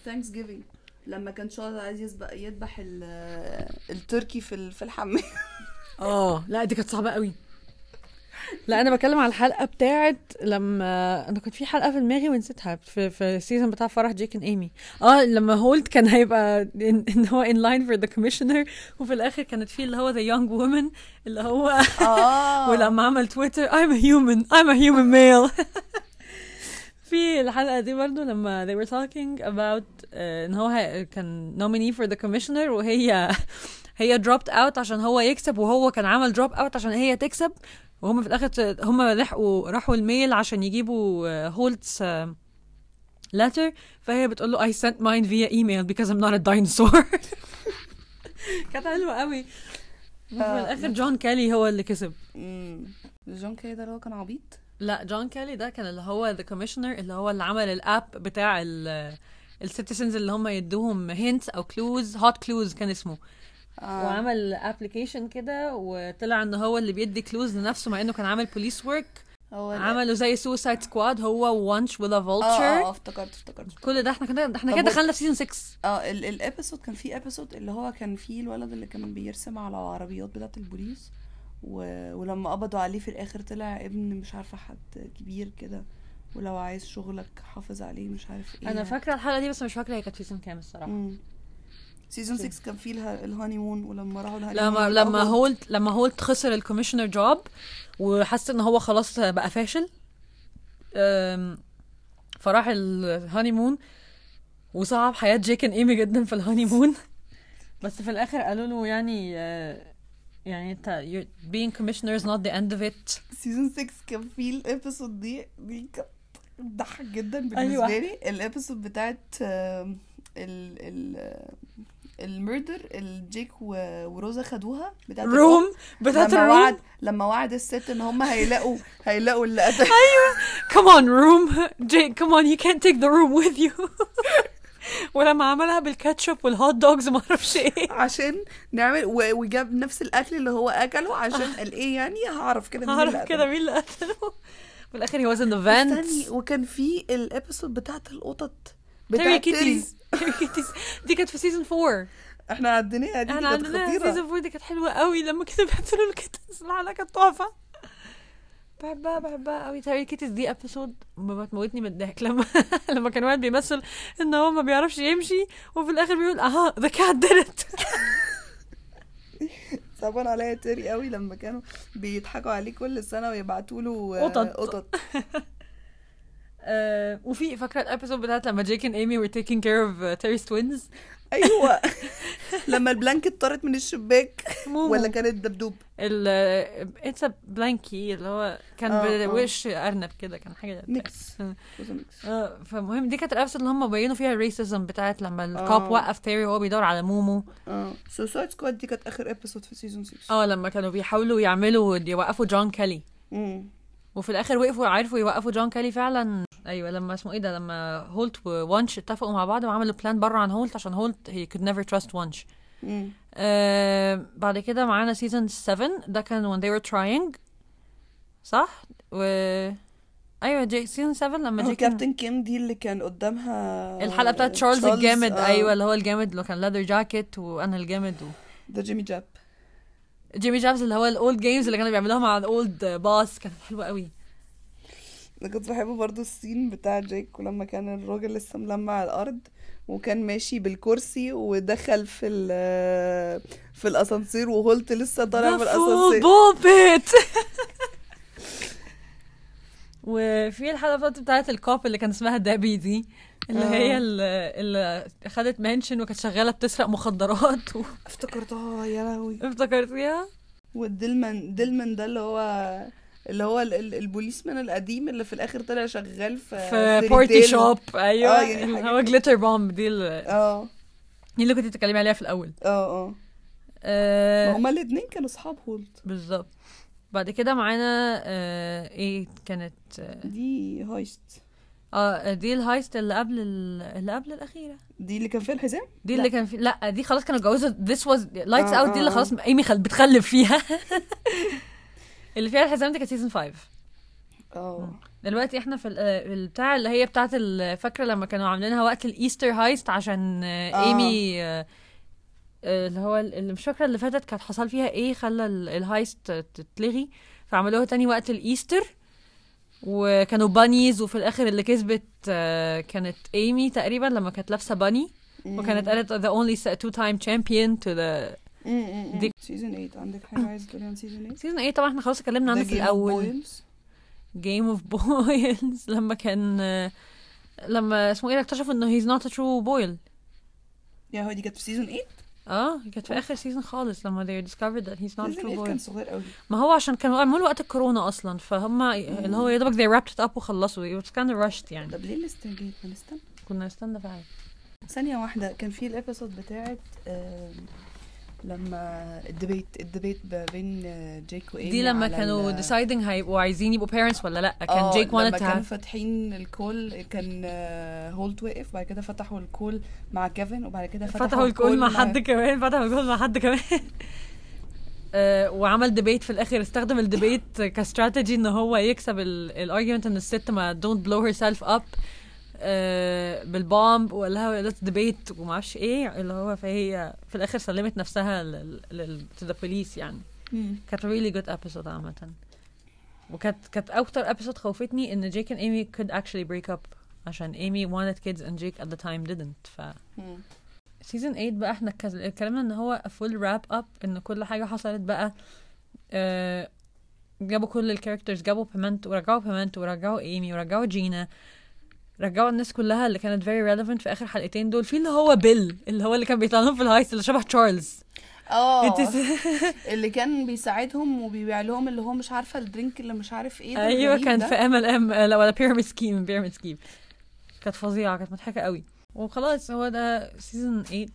Thanksgiving لما كان تشارلز عايز يذبح ال- التركي في في الحمام. آه لا دي كانت صعبة قوي. لا أنا بتكلم على الحلقة بتاعت لما أنا كنت في حلقة في دماغي ونسيتها في في ال season بتاع فرح جيك ايمي آه لما هولت كان هيبقى إن, إن هو in line for the commissioner وفي الآخر كانت في اللي هو the young woman اللي هو آه. ولما عمل تويتر I'm a human I'm a human male. في الحلقة دي برضو لما they were talking about uh, إن هو كان nominee for the commissioner وهي هي dropped out عشان هو يكسب وهو كان عمل drop out عشان هي تكسب. وهم في الآخر هم لحقوا راحوا ال mail عشان يجيبوا Holt's letter. فهي بتقول له I sent mine via email because I'm not a dinosaur. كانت حلوة قوي. وفي آه، الآخر جون كالي هو اللي كسب. جون كاي ده اللي هو كان عبيط؟ لا جون كالي ده كان اللي هو the commissioner اللي هو اللي عمل ال app بتاع ال citizens اللي هم يدوهم hints أو clues Hot Clues كان اسمه. آه. وعمل application كده وطلع إن هو اللي بيدي clues لنفسه مع إنه كان عامل police work هو عملوا زي Suicide Squad هو وانش و the آه آه Vulture افتكرت افتكرت كل ده إحنا كده إحنا كده دخلنا في season 6 آه ال- ال episode كان في episode اللي هو كان فيه الولد اللي كان بيرسم على العربيات بتاعة البوليس و... ولما قبضوا عليه في الآخر طلع ابن مش عارفة حد كبير كده ولو عايز شغلك حافظ عليه مش عارف إيه أنا فاكرة الحلقة دي بس مش فاكرة هي كانت في season كام الصراحة. season 6 كان فيه اله- ال honeymoon ولما راحوا ال honey لما لما هولت لما هولت خسر ال commissioner job وحس إن هو خلاص بقى فاشل فراح ال honeymoon وصعب حياة جيك and إيمي جدا في ال honeymoon بس في الآخر قالوا له يعني آه، يعني انت being commissioner is not the end of it. season 6 كان فيه ال episode دي دي كانت بتضحك جدا بالنسبة أيوة. لي. ال episode بتاعت ال ال ال murder اللي جيك وروزا خدوها بتاعت. room بتاعت لما ال room؟ وعد لما وعد الست إن هم هيلاقوا هيلاقوا اللي قتل come on room. جيك come on you can't take the room with you. ولما عملها بالكاتشب وال hot dogs ما أعرفش إيه عشان نعمل و- وجاب نفس الاكل اللي هو أكله عشان قال إيه يعني؟ هعرف كده مين هعرف. كده مين اللي قتله. في الآخر he was in the vent استني وكان في ال episode بتاعت القطط بتاعت تيري. kitties دي كانت في season 4 إحنا عديناها دي إحنا كانت خطيرة. سيزون 4 دي كانت حلوة قوي لما كانوا بيقتلوا ال kitties الحلقة كانت تحفة. بحبها بحبها قوي. تيري kitties دي episode ما بتموتني من الضحك. لما لما كان واحد بيمثل إن هو ما بيعرفش يمشي وفي الآخر بيقول أها ذا cat did it صعبان عليا تيري قوي لما كانوا بيضحكوا عليه كل سنة ويبعتوا له قطط. قطط وفي فاكرة ال episode بتاعت لما جيك and ايمي taking care of uh, Terry's twins أيوه. لما ال blanket طارت من الشباك. ولا كانت دبدوب. ال it's blankie اللي هو كان آه، آه. بوش أرنب كده كان حاجة mix آه. آه فمهم دي كانت ال episode اللي هم بينوا فيها ال racism بتاعت لما ال cop آه. وقف تيري وهو بيدور على مومو. آه. Suicide Squad دي كانت آخر episode في season 6 آه لما كانوا بيحاولوا يعملوا يوقفوا جون امم وفي الآخر وقفوا عرفوا يوقفوا جون كيلي فعلا. أيوه لما اسمه إيه ده لما هولت وونش اتفقوا مع بعض وعملوا plan بره عن هولت عشان هولت هي could never trust وونش. آه بعد كده معانا season 7 ده كان when they were trying صح؟ و أيوه جي سيزون 7 لما جي كابتن كيم دي اللي كان قدامها الحلقة بتاعت تشارلز الجامد آه. أيوه اللي هو الجامد اللي كان leather جاكيت وأنا الجامد و... ده جيمي جاب جيمي جابز اللي هو الاولد جيمز اللي كانوا بيعملوها مع الاولد باس كانت حلوة قوي أنا كنت بحب برضو السين بتاع جيك ولما كان الراجل لسه ملمع على الأرض وكان ماشي بالكرسي ودخل في ال في الأسانسير وهولت لسه طالع من الأسانسير. وفي الحلقة بتاعت ال cop اللي كان اسمها دابي دي اللي آه. هي اللي, اللي خدت mention وكانت شغالة بتسرق مخدرات و- افتكرتها يا لهوي. افتكرتيها؟ والدلمن دلمن ده اللي هو اللي هو ال- ال- ال policeman القديم اللي في الآخر طلع شغال في في party retail. shop أيوه آه، يعني هو. glitter bomb دي آه. دي اللي كنت بتتكلمي عليها في الأول. آه آه. ما آه هما الاتنين كانوا أصحاب هولت. بالظبط. بعد كده معانا آه إيه كانت؟ آه دي heist. آه، دي ال heist اللي قبل ال- اللي قبل الأخيرة. دي اللي كان فيها الحزام؟ دي لا. اللي كان في لا دي خلاص كانوا اتجوزوا. This was lights آه، out دي اللي آه، خلاص ايمي خل... بتخلف فيها. اللي فيها الحزام دي كانت season 5 آه دلوقتي إحنا في ال- البتاع اللي هي بتاعت فاكرة لما كانوا عاملينها وقت ال Easter heist عشان آه، آه. ايمي آه، آه، اللي هو ال- اللي مش فاكرة اللي فاتت كانت حصل فيها إيه خلى ال- ال heist تتلغي فعملوها تاني وقت ال Easter وكانوا bunnies وفي الآخر اللي كسبت كانت ايمي تقريبا لما كانت لابسة bunny وكانت قالت the only two time champion to the دي- season 8 عندك حاجة عايز تقولي عن سيزون 8 سيزون إيه طبعا إحنا خلاص اتكلمنا عنه في الأول. Game of Boyles لما كان آه، لما اسمه إيه ده اكتشفوا انه not a true Boyle يا هو دي كانت في season 8 آه كانت في آخر season خالص لما they discovered that he's not true 8 كان صغير قوي. ما هو عشان كانوا عملوا وقت الكورونا أصلا فهم اللي هو يا دوبك they wrapped it up وخلصوا. It was kind of rushed يعني. طب ليه الاستعجال ما نستنى. كنا نستنى فعلا. ثانية واحدة كان في ال episode بتاعت لما ال debate ال debate ما بين آه، جيك وإيمي دي لما كانوا deciding هيبقوا عايزين يبقوا parents ولا لأ؟ كان آه، جيك wanted لما كانوا فاتحين ال call كان آه، هولت وقف بعد كده فتحوا ال call مع كيفن وبعد كده فتحوا, فتحوا ال call مع حد كمان فتحوا ال call مع حد كمان. آه، وعمل debate في الآخر استخدم ال debate ك strategy إن هو يكسب ال argument إن الست ما don't blow herself up بال bomb وقال لها let's debate وما أعرفش إيه اللي هو فهي في الآخر سلمت نفسها لل to the police يعني. كانت really good episode عامة. وكانت كانت أكتر episode خوفتني إن جيك and Amy could actually break up عشان Amy wanted kids and Jake at the time didn't. ف season 8 بقى إحنا اتكلمنا إن هو full wrap up إن كل حاجة حصلت بقى آه جابوا كل ال characters جابوا بيمنت ورجعوا بيمنت ورجعوا ايمي ورجعوا جينا رجعوا الناس كلها اللي كانت very relevant في آخر حلقتين دول. في اللي هو بيل اللي هو اللي كان بيطلع لهم في ال heist اللي شبه تشارلز آه اللي كان بيساعدهم وبيبيع لهم اللي هو مش عارفة ال drink اللي مش عارف إيه أيوه كان ده. في ام ال ام لا ولا pyramid scheme pyramid scheme كانت فظيعة كانت مضحكة قوي. وخلاص هو ده season 8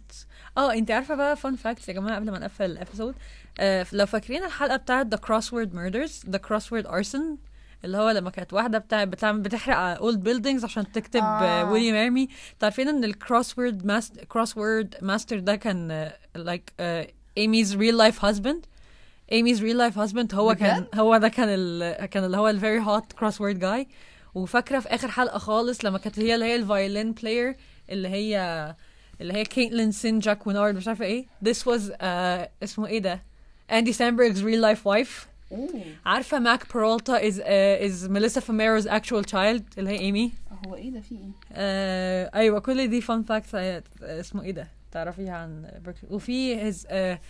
آه انت عارفة بقى fun facts يا جماعة قبل ما نقفل ال episode آه لو فاكرين الحلقة بتاعت the crossword murders the crossword arson اللي هو لما كانت واحدة بتاع بتعمل بتحرق old buildings عشان تكتب آه. ويليام ايرمي عارفين إن ال crossword master crossword master ده كان like Amy's real life husband Amy's real life husband هو كان هو ده كان ال كان اللي هو ال very hot crossword guy وفاكرة في آخر حلقة خالص لما كانت هي اللي هي ال violin player اللي هي اللي هي كيتلين سين جاك وينارد مش عارفة إيه. This was uh, اسمه إيه ده؟ اندي سامبرج's real life wife. عارفة ماك بيرالتا is uh, is Melissa Famero's actual child اللي هي ايمي هو إيه ده؟ في إيه؟ آه أيوه كل دي fun facts اسمه إيه ده؟ تعرفيها عن بيركلي وفي هز آه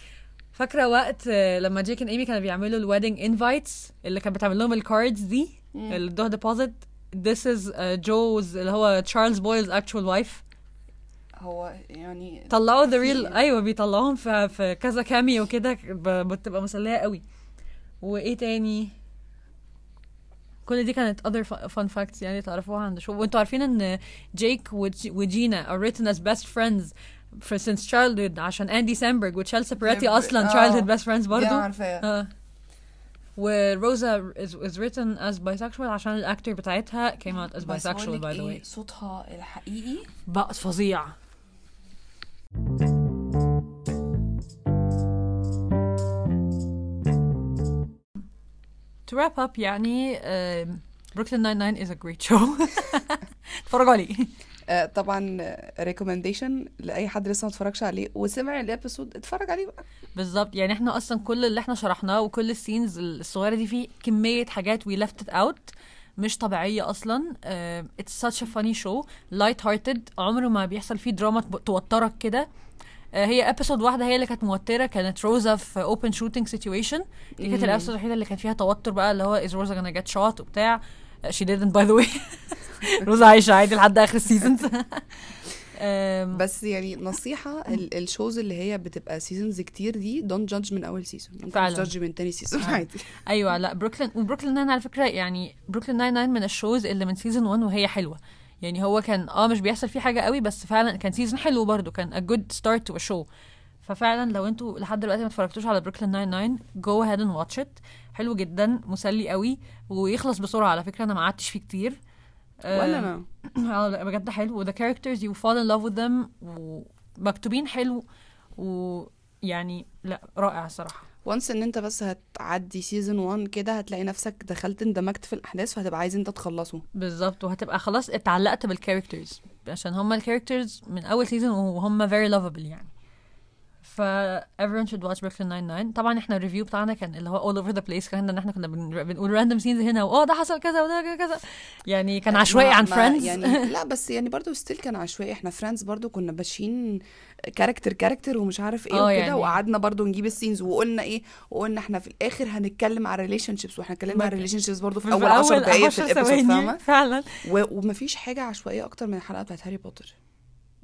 فاكرة وقت آه لما Jake and Amy كانوا بيعملوا ال wedding invites اللي كانت بتعمل لهم ال cards دي. اللي ادوها deposit this is uh, Joe's اللي هو تشارلز بويلز actual wife. هو يعني طلعوا the real؟ أيوه بيطلعوهم في في كذا cameo كده بتبقى مسلية قوي. وإيه تاني؟ كل دي كانت other fu- fun facts يعني تعرفوها عن show. وإنتوا عارفين إن جيك وج- وجينا are written as best friends for since childhood عشان اندي سامبرج وتشيل سابراتي آه. أصلا childhood best friends برضو. عارفاها آه. وروزا is, is written as bisexual عشان ال actor بتاعتها came out as bisexual by the إيه، way. صوتها الحقيقي؟ بقى فظيع. To wrap up يعني um, Brooklyn Nine-Nine is a great show. اتفرجوا عليه. آه، طبعا recommendation لأي حد لسه ما اتفرجش عليه. وسمع ال episode اتفرج عليه بقى. بالظبط. يعني إحنا أصلا كل اللي إحنا شرحناه وكل ال scenes الصغيرة دي فيه كمية حاجات we left it out. مش طبيعية أصلا. uh, it's such a funny show. Light hearted عمره ما بيحصل فيه دراما توترك كده. uh, هي episode واحدة هي اللي كانت موترة كانت روزا في open shooting situation دي كانت. ال episode الوحيدة اللي كان فيها توتر بقى اللي هو is Rosa gonna get shot وبتاع. she didn't by the way. روزا عايشة عادي لحد آخر ال seasons بس يعني نصيحة ال- ال shows اللي هي بتبقى seasons كتير دي don't judge من أول season فعلا. ت judge من تاني season آه. عادي. أيوه لا Brooklyn و Brooklyn Nine على فكرة يعني Brooklyn Nine-Nine من ال shows اللي من season 1 وهي حلوة. يعني هو كان آه مش بيحصل فيه حاجة قوي بس فعلا كان season حلو برضو كان a good start to a show. ففعلا لو أنتوا لحد دلوقتي ما اتفرجتوش على Brooklyn Nine-Nine go ahead and watch it. حلو جدا مسلي قوي ويخلص بسرعة على فكرة أنا ما قعدتش فيه كتير. ولا آه، أنا. آه لا بجد حلو. و the characters you fall in love with them ومكتوبين حلو ويعني لا رائع الصراحة. و once إن أنت بس هتعدي season 1 كده هتلاقي نفسك دخلت اندمجت في الأحداث فهتبقى عايز أنت تخلصه. بالظبط وهتبقى خلاص اتعلقت بال characters عشان هما ال characters من أول season وهم very lovable يعني. ف everyone should watch Brooklyn Nine-Nine. طبعا إحنا ال review بتاعنا كان اللي هو all over the place كان إن إحنا كنا بن- بنقول random scenes هنا واه ده حصل كذا وده كذا يعني كان عشوائي عن Friends يعني لا بس يعني برضو still كان عشوائي. إحنا Friends برضو كنا ماشيين character character ومش عارف إيه آه وكده يعني. وقعدنا برضو نجيب ال scenes وقلنا إيه وقلنا إحنا في الآخر هنتكلم على relationships وإحنا اتكلمنا على ما- relationships برضو في أول 10 دقايق في 10 ال episode فاهمة؟ فعلا. ومفيش حاجة عشوائية أكتر من الحلقة بتاعت Harry Potter.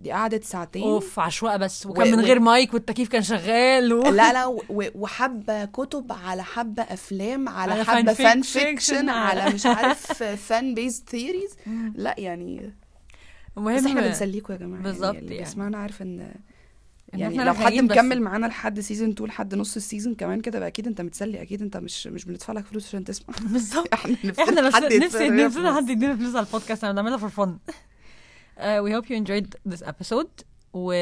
دي قعدت ساعتين. أوف عشوائي بس. وكان و- من و- غير مايك والتكييف كان شغال و... لا لا و- وحبة كتب على حبة أفلام على, على حبة fan fiction على- مش عارف fan theories لا يعني المهم بس إحنا بنسليكم يا جماعة بالظبط يعني يعني. بيسمعنا عارف إن يعني لو حد بس. مكمل معانا لحد season 2 لحد نص ال season كمان كده بقى أكيد أنت متسلي أكيد أنت مش مش بندفع لك فلوس عشان تسمع. بالظبط. إحنا نفسنا إحنا بس نفسي نفسنا. حد يدينا فلوس على البودكاست أنا بنعملها for fun we hope you enjoyed this episode. و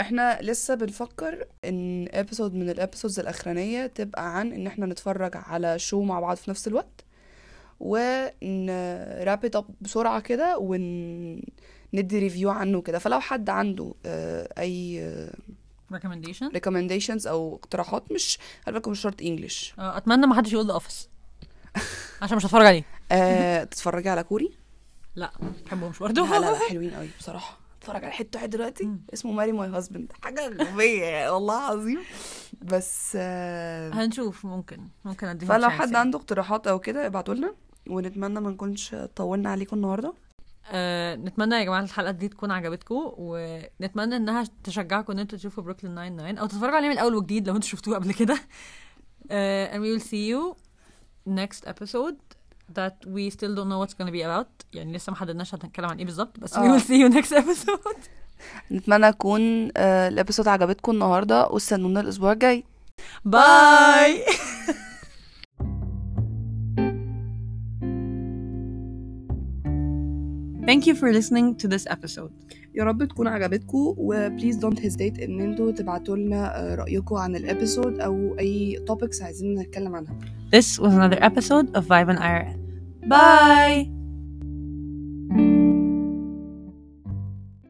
إحنا لسه بنفكر إن episode من ال episodes الأخرانية تبقى عن إن إحنا نتفرج على show مع بعض في نفس الوقت ون wrap up بسرعة كده وندي review عنه كده. فلو حد عنده آه، أي recommendation recommendations أو اقتراحات مش خلي بالكم مش شرط English آه، أتمنى ما حدش يقول The Office عشان مش هتفرج عليه. آه، تتفرجي على كوري؟ لا. ما بحبهمش برضه لا لا لا حلوين قوي بصراحة. اتفرج على حتة واحد دلوقتي مم. اسمه Marry My Husband. حاجة غبية والله العظيم. بس آه، هنشوف ممكن ممكن أديهم فلو حد يعني. عنده اقتراحات أو كده ابعتوا لنا ونتمنى ما نكونش طولنا عليكم النهارده. آه، نتمنى يا جماعة الحلقة دي تكون عجبتكم ونتمنى إنها تشجعكم إن أنتوا تشوفوا بروكلين 99 أو تتفرجوا عليه من الأول وجديد لو أنتوا شفتوه قبل كده. uh, and we will see you next episode. That we still don't know what's gonna be about. يعني لسه ما حددناش هنتكلم عن إيه بالظبط بس we آه. will see you next episode. نتمنى يكون آه، ال episode عجبتكم النهارده واستنونا الأسبوع الجاي. Bye Thank you for listening to this episode. يا رب تكون عجبتكم و please don't hesitate إن أنتوا تبعتوا لنا آه، رأيكم عن ال episode أو أي topics عايزين نتكلم عنها. This was another episode of Vibe and. Bye!